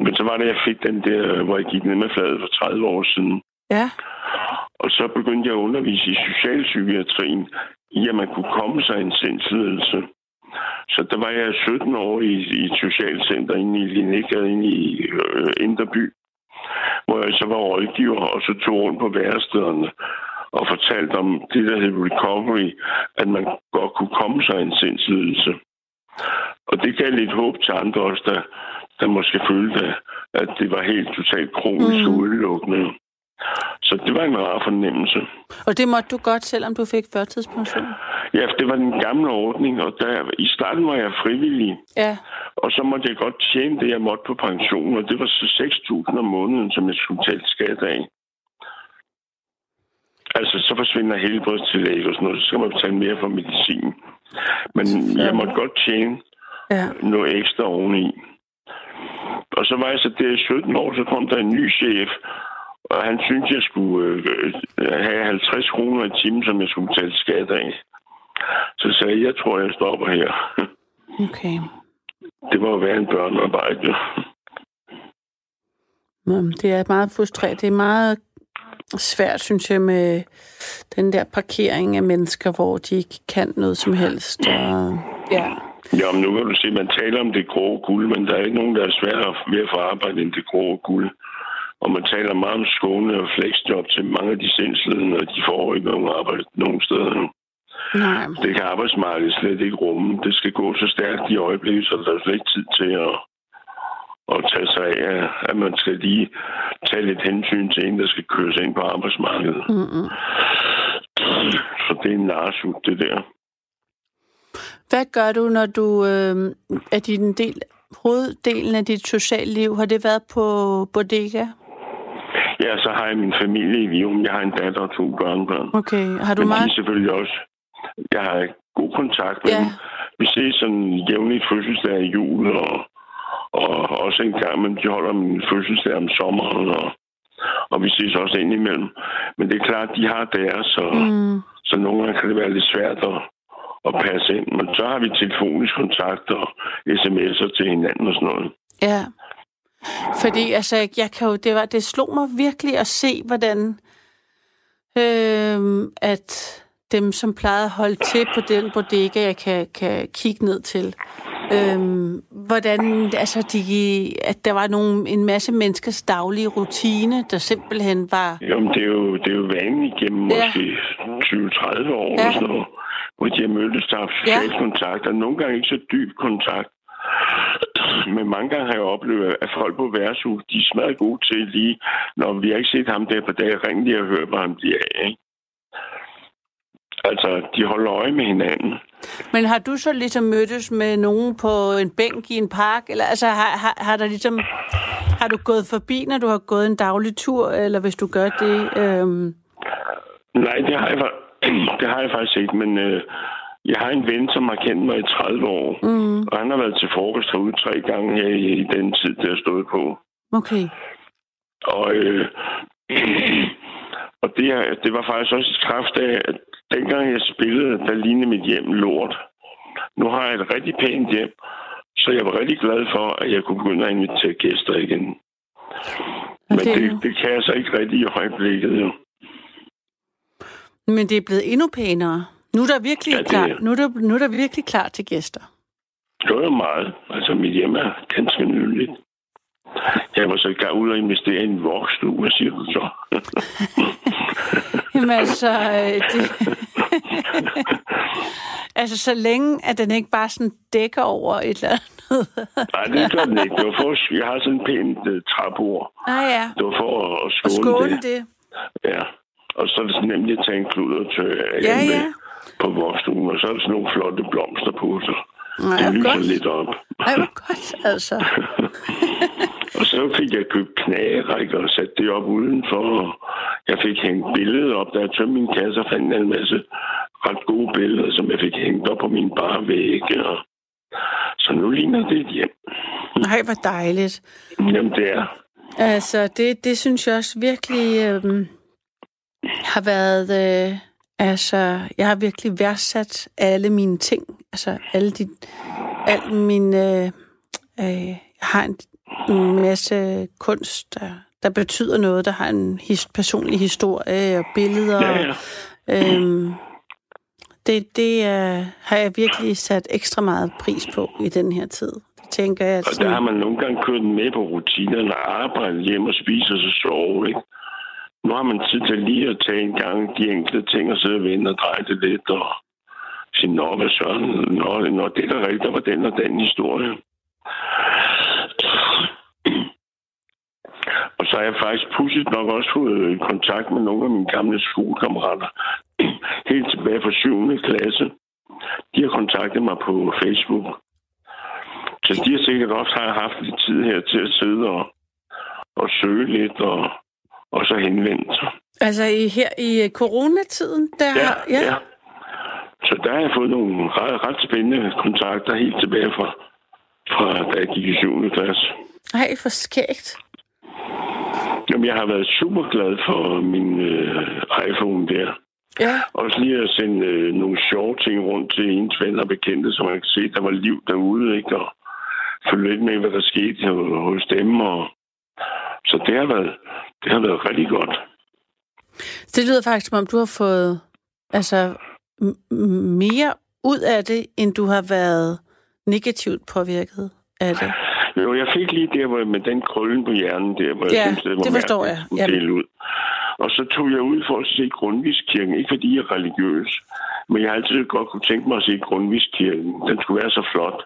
Men så var det, jeg fik den der, hvor jeg gik ned med fladet for 30 år siden. ja. Og så begyndte jeg at undervise i socialpsykiatrien, i at man kunne komme sig en sindslidelse. Så der var jeg 17 år i, i et socialcenter inde i Linnækgade, inde i øh, Inderby, hvor jeg så var rådgiver, og så tog rundt på værestederne og fortalte om det, der hed recovery, at man godt kunne komme sig en sindslidelse. Og det gav lidt håb til andre også, der, der måske følte, at det var helt totalt kronisk mm. udelukkende. Så det var en rar fornemmelse. Og det måtte du godt, selvom du fik førtidspension? Ja, det var den gamle ordning, og der, i starten var jeg frivillig, Ja. og så måtte jeg godt tjene det, jeg måtte på pension, og det var så 6.000 om måneden, som jeg skulle betale skat af. Altså, så forsvinder helbredstillæg og sådan noget, så skal man betale mere for medicin. Men jeg måtte godt tjene Ja. noget ekstra oveni. Og så var jeg så der i 17 år, så kom der en ny chef, og han syntes, jeg skulle øh, øh, have 50 kroner i timen, som jeg skulle betale skat af. Så sagde jeg, jeg tror, jeg stopper her. Okay. Det var jo være en børnearbejde. Men Det er meget frustrerende. Det er meget svært, synes jeg, med den der parkering af mennesker, hvor de ikke kan noget som helst. Og, ja. Ja, men nu kan du se, man taler om det grå guld, men der er ikke nogen, der er sværere ved at få arbejde end det grå guld. Og man taler meget om skåne og flexjob til mange af de sindslidende, og de får ikke nogen arbejde nogen steder nu. Nej. Det kan arbejdsmarkedet slet ikke rumme. Det skal gå så stærkt i øjeblikket, så der er slet ikke tid til at, at tage sig af, at man skal lige tage lidt hensyn til en, der skal køres ind på arbejdsmarkedet. Mm-mm. Så det er en narsut, det der. Hvad gør du, når du øh, er din del, hoveddelen af dit sociale liv? Har det været på bodega? Ja, så har jeg min familie i Vium. Jeg har en datter og to børnebørn. Okay. Har du Men meget... er selvfølgelig også... Jeg har god kontakt med Ja. dem. Vi ses sådan jævnligt fødselsdag i jul, og, og også en gang, men de holder min fødselsdag om sommeren, og, og vi ses også indimellem. Men det er klart, de har deres, og, mm. Mm, så nogle gange kan det være lidt svært at, at passe ind. Men så har vi telefonisk kontakt og sms'er til hinanden og sådan noget. ja. Fordi altså, jeg kan jo, det, var, det slog mig virkelig at se, hvordan øh, at dem, som plejede at holde til på den bodega, jeg kan, kan kigge ned til, øh, hvordan altså, de, at der var nogle, en masse menneskers daglige rutine, der simpelthen var... Jo, men det er jo, det er jo vanligt gennem Ja. måske 20-30 år Ja. sådan noget, hvor de har mødtes, der har social Ja. kontakt, og nogle gange ikke så dyb kontakt. Men mange gange har jeg oplevet, at folk på værtshus, de er smadret gode til lige, når vi har ikke set ham der på dag, ring lige og hør, hvor han bliver af. Ikke? Altså, de holder øje med hinanden. Men har du så ligesom mødtes med nogen på en bænk i en park? Eller altså, har, har, har der ligesom... Har du gået forbi, når du har gået en daglig tur, eller hvis du gør det? Øhm, Nej, det har jeg, det har jeg faktisk ikke, men øh, jeg har en ven, som har kendt mig i 30 år, mm, og han har været til frokost herude tre gange her i, i den tid, der er stået på. okay. Og, øh, og det, er- det var faktisk også et kraft af, at dengang jeg spillede, der lignede mit hjem lort. Nu har jeg et rigtig pænt hjem, så jeg var rigtig glad for, at jeg kunne begynde at invitere gæster igen. Men det er det, det kan jeg så ikke rigtig i øjeblikket. Jo. Men det er blevet endnu pænere. Nu er der virkelig, Ja, det klar, er- nu er der, nu er der virkelig klar til gæster. Det var jo meget. Altså, mit hjem er ganske nydeligt. Jeg var så i gang ud og investere i en vokstue, hvad siger du så? Jamen altså, øh, det... altså så længe, at den ikke bare sådan dækker over et eller andet. Nej, det gør den ikke. Det var for, jeg har sådan en pænt uh, træbord. ah ja, Det var for at og skåne, skåne det. det. Ja. Og så er det nemt at tage en klud og tørre af Ja, ja. på vokstuen, og så er der sådan nogle flotte blomster på, så Nej, det lyser godt. lidt op. Ej, hvor godt, altså. Og så fik jeg købt knagerækker og sat det op udenfor. og Jeg fik hængt billeder op, da jeg tømte min kasse og fandt en masse ret gode billeder, som jeg fik hængt op på min bare vægge. Og... Så nu ligner det et hjem. Nej, hvor dejligt. Jamen, det er. Altså, det, det synes jeg også virkelig øhm, har været... Øh, altså, jeg har virkelig værdsat alle mine ting. Altså, alle de... Al min... Øh, øh, jeg har en, en masse kunst, der, der betyder noget, der har en his, personlig historie og billeder. Ja, ja. Øhm, det det øh, har jeg virkelig sat ekstra meget pris på i den her tid. Det tænker jeg, at Og der har man nogle gange kørt med på rutinerne, arbejde hjem og spise og så sove, ikke? Nu har man tid til lige at tage en gang de enkelte ting og sidde og vende og dreje det lidt og sige, nå, hvad søren, nå, nå, det er da rigtigt, der var den og den historie. Og så har jeg faktisk pudsigt nok også fået kontakt med nogle af mine gamle skolekammerater. Helt tilbage fra 7. klasse. De har kontaktet mig på Facebook. Så de har sikkert også har haft lidt tid her til at sidde og, og søge lidt og, og så henvende sig. Altså i, her i øh, coronatiden, der Ja. Ja. ja. Så der har jeg fået nogle ret, ret spændende kontakter helt tilbage fra, fra da jeg gik i 7. klasse. Ej, for skægt. Jamen, jeg har været super glad for min øh, iPhone der. Ja. Også lige at sende øh, nogle sjove ting rundt til ens venner og bekendte, så man kan se, at der var liv derude, ikke? Og følge lidt med, hvad der skete hos dem. Og... Så det har, været, det har været rigtig godt. Det lyder faktisk, som om du har fået altså, mere ud af det, end du har været negativt påvirket af det. Jo, jeg fik lige der hvor, med den krøllen på hjernen der, hvor jeg Ja, synes, det var det forstår jeg. dele ud. Og så tog jeg ud for at se Grundviskirken. Ikke fordi jeg er religiøs, men jeg har altid godt kunne tænke mig at se Grundviskirken. Den skulle være så flot.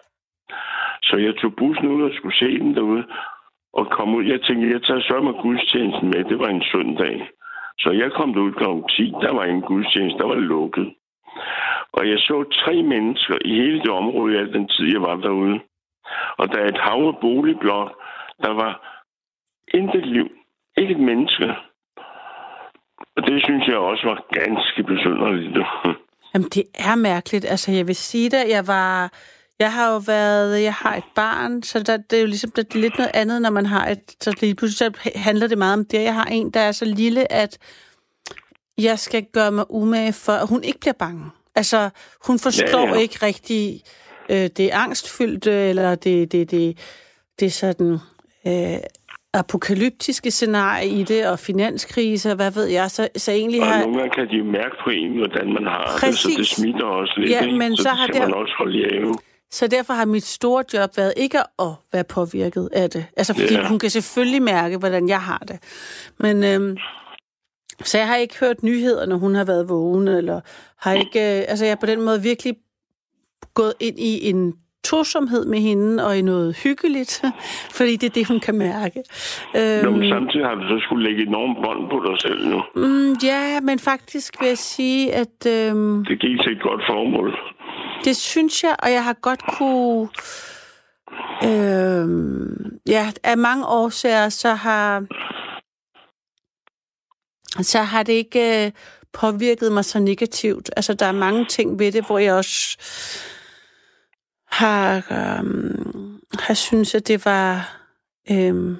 Så jeg tog bussen ud og skulle se den derude. Og kom ud. Jeg tænkte, jeg tager så med gudstjenesten med. Det var en søndag. Så jeg kom derud kl. 10. Der var ingen gudstjeneste. Der var lukket. Og jeg så tre mennesker i hele det område, i al den tid, jeg var derude. Og der er et hav af boligblok. Der var intet liv. Ikke et menneske. Og det synes jeg også var ganske besynderligt. Jamen, det er mærkeligt. Altså, jeg vil sige det, jeg var... Jeg har jo været... Jeg har et barn, så der, det er jo ligesom det er lidt noget andet, når man har et... Så lige pludselig så handler det meget om det. Jeg har en, der er så lille, at jeg skal gøre mig umage for, at hun ikke bliver bange. Altså, hun forstår Ja, ja. ikke rigtig øh, det angstfyldte, eller det, det, det, det sådan... Øh, apokalyptiske scenarie i det, og finanskrise, og hvad ved jeg, så, så egentlig Og har... nogle gange kan de mærke på en, hvordan man har det, så Præcis. det smitter også lidt. Ja, ikke? men så, så har det- man også holde ave. Så derfor har mit store job været ikke at være påvirket af det. Altså, fordi yeah. hun kan selvfølgelig mærke, hvordan jeg har det. Men, øhm, så jeg har ikke hørt nyheder, når hun har været vågen, eller har ikke... Øh, altså, jeg har på den måde virkelig gået ind i en tosomhed med hende, og i noget hyggeligt, fordi det er det, hun kan mærke. Nå, men Øhm, samtidig har du så skulle lægge enormt bånd på dig selv nu. mm, ja, men faktisk vil jeg sige, at... Øhm, Det gik til et godt formål. Det synes jeg, og jeg har godt kunne... Øhm, ja, af mange årsager, så har... Så har det ikke øh, påvirket mig så negativt. Altså, der er mange ting ved det, hvor jeg også har, øhm, har synes, at det var øhm,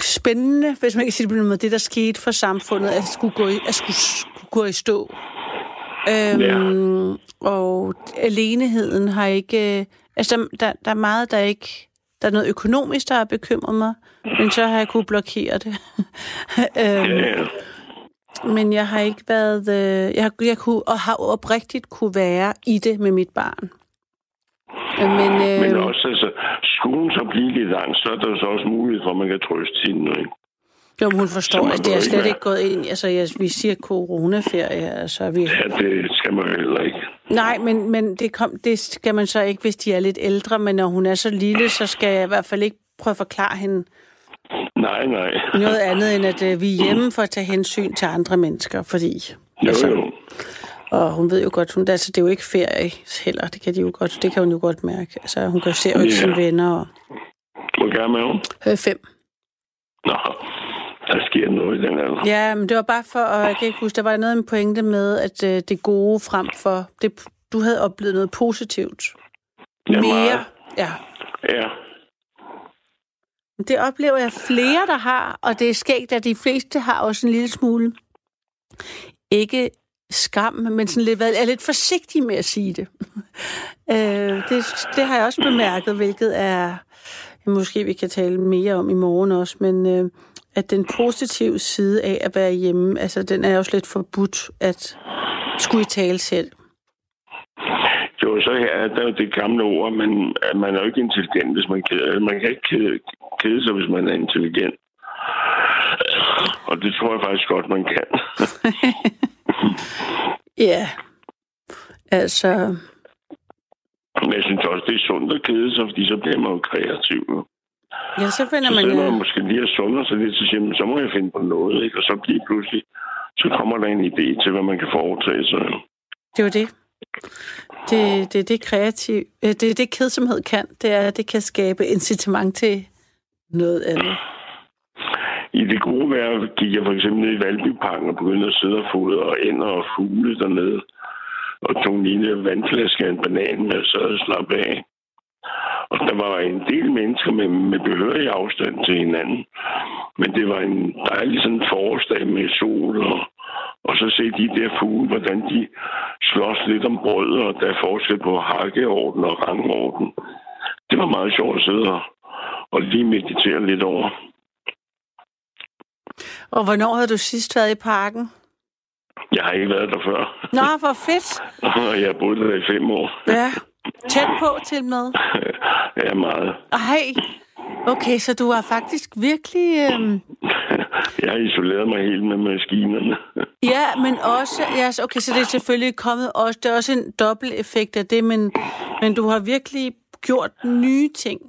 spændende, hvis man kan sige det på måde, det, der skete for samfundet, at skulle gå i, at skulle, skulle gå i stå. Øhm, Og aleneheden har ikke... øh, Altså, der, der, er meget, der ikke... Der er noget økonomisk, der har bekymret mig, men så har jeg kunne blokere det. øhm, ja. men jeg har ikke været... Øh, jeg, jeg kunne, og har oprigtigt kunne være i det med mit barn. Men, øh, Men også, altså, skolen så blive lidt lang, så er der så også mulighed for, at man kan trøste hende. Ikke? jo, hun forstår, at det er ikke slet være. ikke gået ind... Altså, jeg, vi siger coronaferie, altså vi... Ja, det skal man jo heller ikke. Nej, men, men det, kom, det skal man så ikke, hvis de er lidt ældre. Men når hun er så lille, så skal jeg i hvert fald ikke prøve at forklare hende Nej, nej. noget andet, end at øh, vi er hjemme for at tage hensyn til andre mennesker. Fordi, Jo, altså, jo. Og hun ved jo godt, hun, altså, det er jo ikke ferie heller. Det kan, de jo godt, det kan hun jo godt mærke. Altså, hun kan se jo ikke Ja. sine venner. Og, Hvor gammel er hun? øh, fem. Nå, der sker noget i den alder. Ja, men det var bare for, og jeg kan ikke huske, der var noget en pointe med, at øh, det gode frem for, det, du havde oplevet noget positivt. Ja, Mere. meget. Ja. Ja, Det oplever jeg flere, der har, og det er skægt, at de fleste har også en lille smule, ikke skam, men sådan lidt, er lidt forsigtige med at sige det. øh, det. Det har jeg også bemærket, hvilket er, måske vi kan tale mere om i morgen også, men øh, at den positive side af at være hjemme, altså den er også lidt forbudt at skulle i tale selv. jo, så her er der jo det gamle ord, men at man er jo ikke intelligent, hvis man keder. Man kan ikke kede, kede sig, hvis man er intelligent. Og det tror jeg faktisk godt, man kan. Ja, altså, Men jeg synes også, det er sundt at kede sig, fordi så bliver man jo kreativ. ja, så finder Så man... sidder man måske lige og sunder sig lidt, så siger man, så må jeg finde på noget, ikke? Og så lige pludselig, så kommer der en idé til, hvad man kan foretage sig. Det er jo det. Det det, det kreativ, øh, det, det kedsomhed kan, det er, at det kan skabe incitament til noget andet. I det gode vejr gik jeg for eksempel ned i Valbyparken og begyndte at sidde og fodre og ender og fugle dernede. Og tog en lille vandflaske af en banan med og og slappe af. Og der var en del mennesker med, med behørig afstand til hinanden. Men det var en dejlig sådan forårsdag med sol og, og så se de der fugle, hvordan de slås lidt om brød, og der er forskel på hakkeorden og rangorden. Det var meget sjovt at sidde og, og lige meditere lidt over. Og hvornår havde du sidst været i parken? Jeg har ikke været der før. Nå, hvor fedt. Og jeg har boet der i fem år. Ja, tæt på til med. Ja, meget. Ej, okay, så du har faktisk virkelig... Øhm, Jeg har isoleret mig helt med maskinerne. ja, men også... Ja, så- okay, så det er selvfølgelig kommet også... Det er også en dobbelt effekt af det, men, men du har virkelig gjort nye ting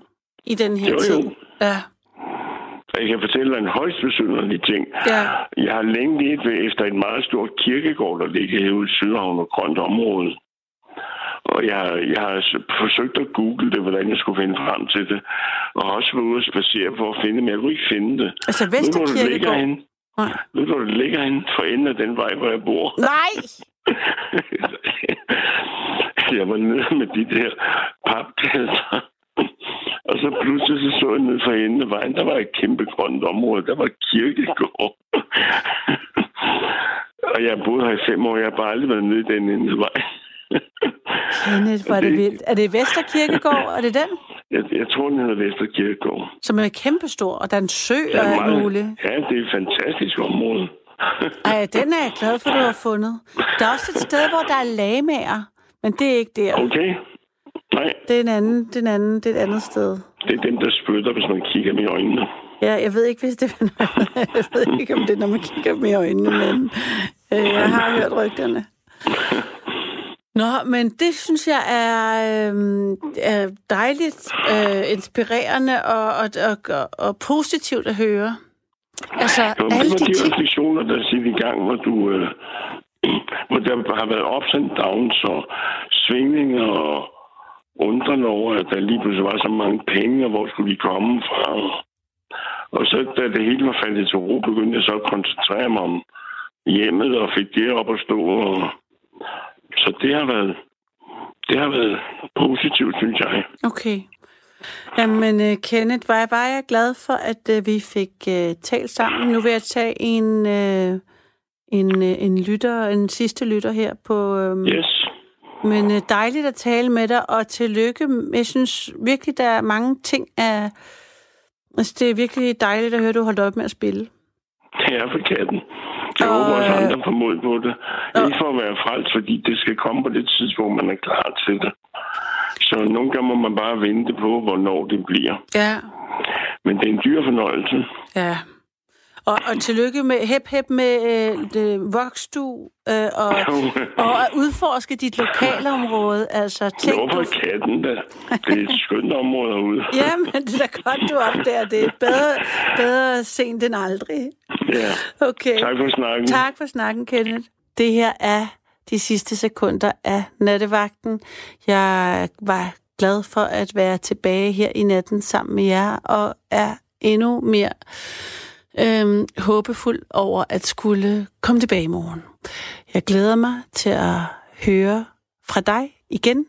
i den her Jo, jo. tid. Ja, Og Jeg kan fortælle dig en højst besynderlig ting. ja. Jeg har længe let efter et meget stort kirkegård, der ligger herude i Sydhavn og Grønt område. Og jeg, jeg har forsøgt at google det, hvordan jeg skulle finde frem til det. Og også været ude og spacere for at finde det, men jeg kunne ikke finde det. Altså Vesterkirkegård. henne? Nej. Ved du, det ligger henne? For enden af den vej, hvor jeg bor. Nej! jeg var nede med de der papkasser. Og så pludselig så, så jeg ned for enden af vejen, der var et kæmpe grønt område. Der var kirkegård. og jeg har boet her i fem år. Jeg har bare aldrig været nede i den ende af vejen. Kenneth, hvor er det vildt. Er det Vesterkirkegård? Er det den? jeg, jeg tror, den hedder Vesterkirkegård. Som er kæmpestor, og der er en sø Der og er meget- muligt. Ja, det er et fantastisk område. Ej, den er jeg glad for, du har fundet. Der er også et sted, hvor der er lagmager, men det er ikke der. Okay. Nej, Det er en anden, det er en anden, det er et andet sted. det er dem, der spytter, hvis man kigger dem i øjnene. Ja, jeg ved ikke, hvis det jeg ved ikke, om det er, når man kigger dem i øjnene, men øh, jeg har hørt rygterne. Nå, men det synes jeg er, øh, er dejligt, øh, inspirerende og, og, og, og positivt at høre. Altså, Jo, alle de de refleksioner, der er i gang, hvor du... Øh, hvor der har været ups and downs og svingninger og undren over, at der lige pludselig var så mange penge, og hvor skulle de komme fra. Og så da det hele var faldet til ro, begyndte jeg så at koncentrere mig om hjemmet og fik det op at stå. Og... Så det har været det har været positivt, synes jeg. Okay. Jamen, uh, Kenneth, var jeg bare jeg glad for, at uh, vi fik uh, talt sammen. Nu vil jeg tage en, uh, en, uh, en lytter, en sidste lytter her på... Um, Yes. Men uh, dejligt at tale med dig, og tillykke. Jeg synes virkelig, der er mange ting af... Altså, det er virkelig dejligt at høre, at du holdt op med at spille. Det er for katten. Jeg Og, håber også, øh, andre får mod på det. og- Ikke for at være frelst, fordi det skal komme på det tidspunkt, man er klar til det. Så nogle gange må man bare vente på, hvornår det bliver. Ja. Men det er en dyr fornøjelse. Ja. Og, og tillykke med hep hep med øh, det voksdu øh, og, og at udforske dit lokalområde. Altså, tænk Hvorfor du... katten der? Det er et skønt område herude. Jamen, det er da godt, du op der. Det er bedre, bedre sent end aldrig. Ja. Okay. Tak for snakken. Tak for snakken, Kenneth. Det her er de sidste sekunder af nattevagten. Jeg var glad for at være tilbage her i natten sammen med jer, og er endnu mere øhm, håbefuld over at skulle komme tilbage i morgen. Jeg glæder mig til at høre fra dig igen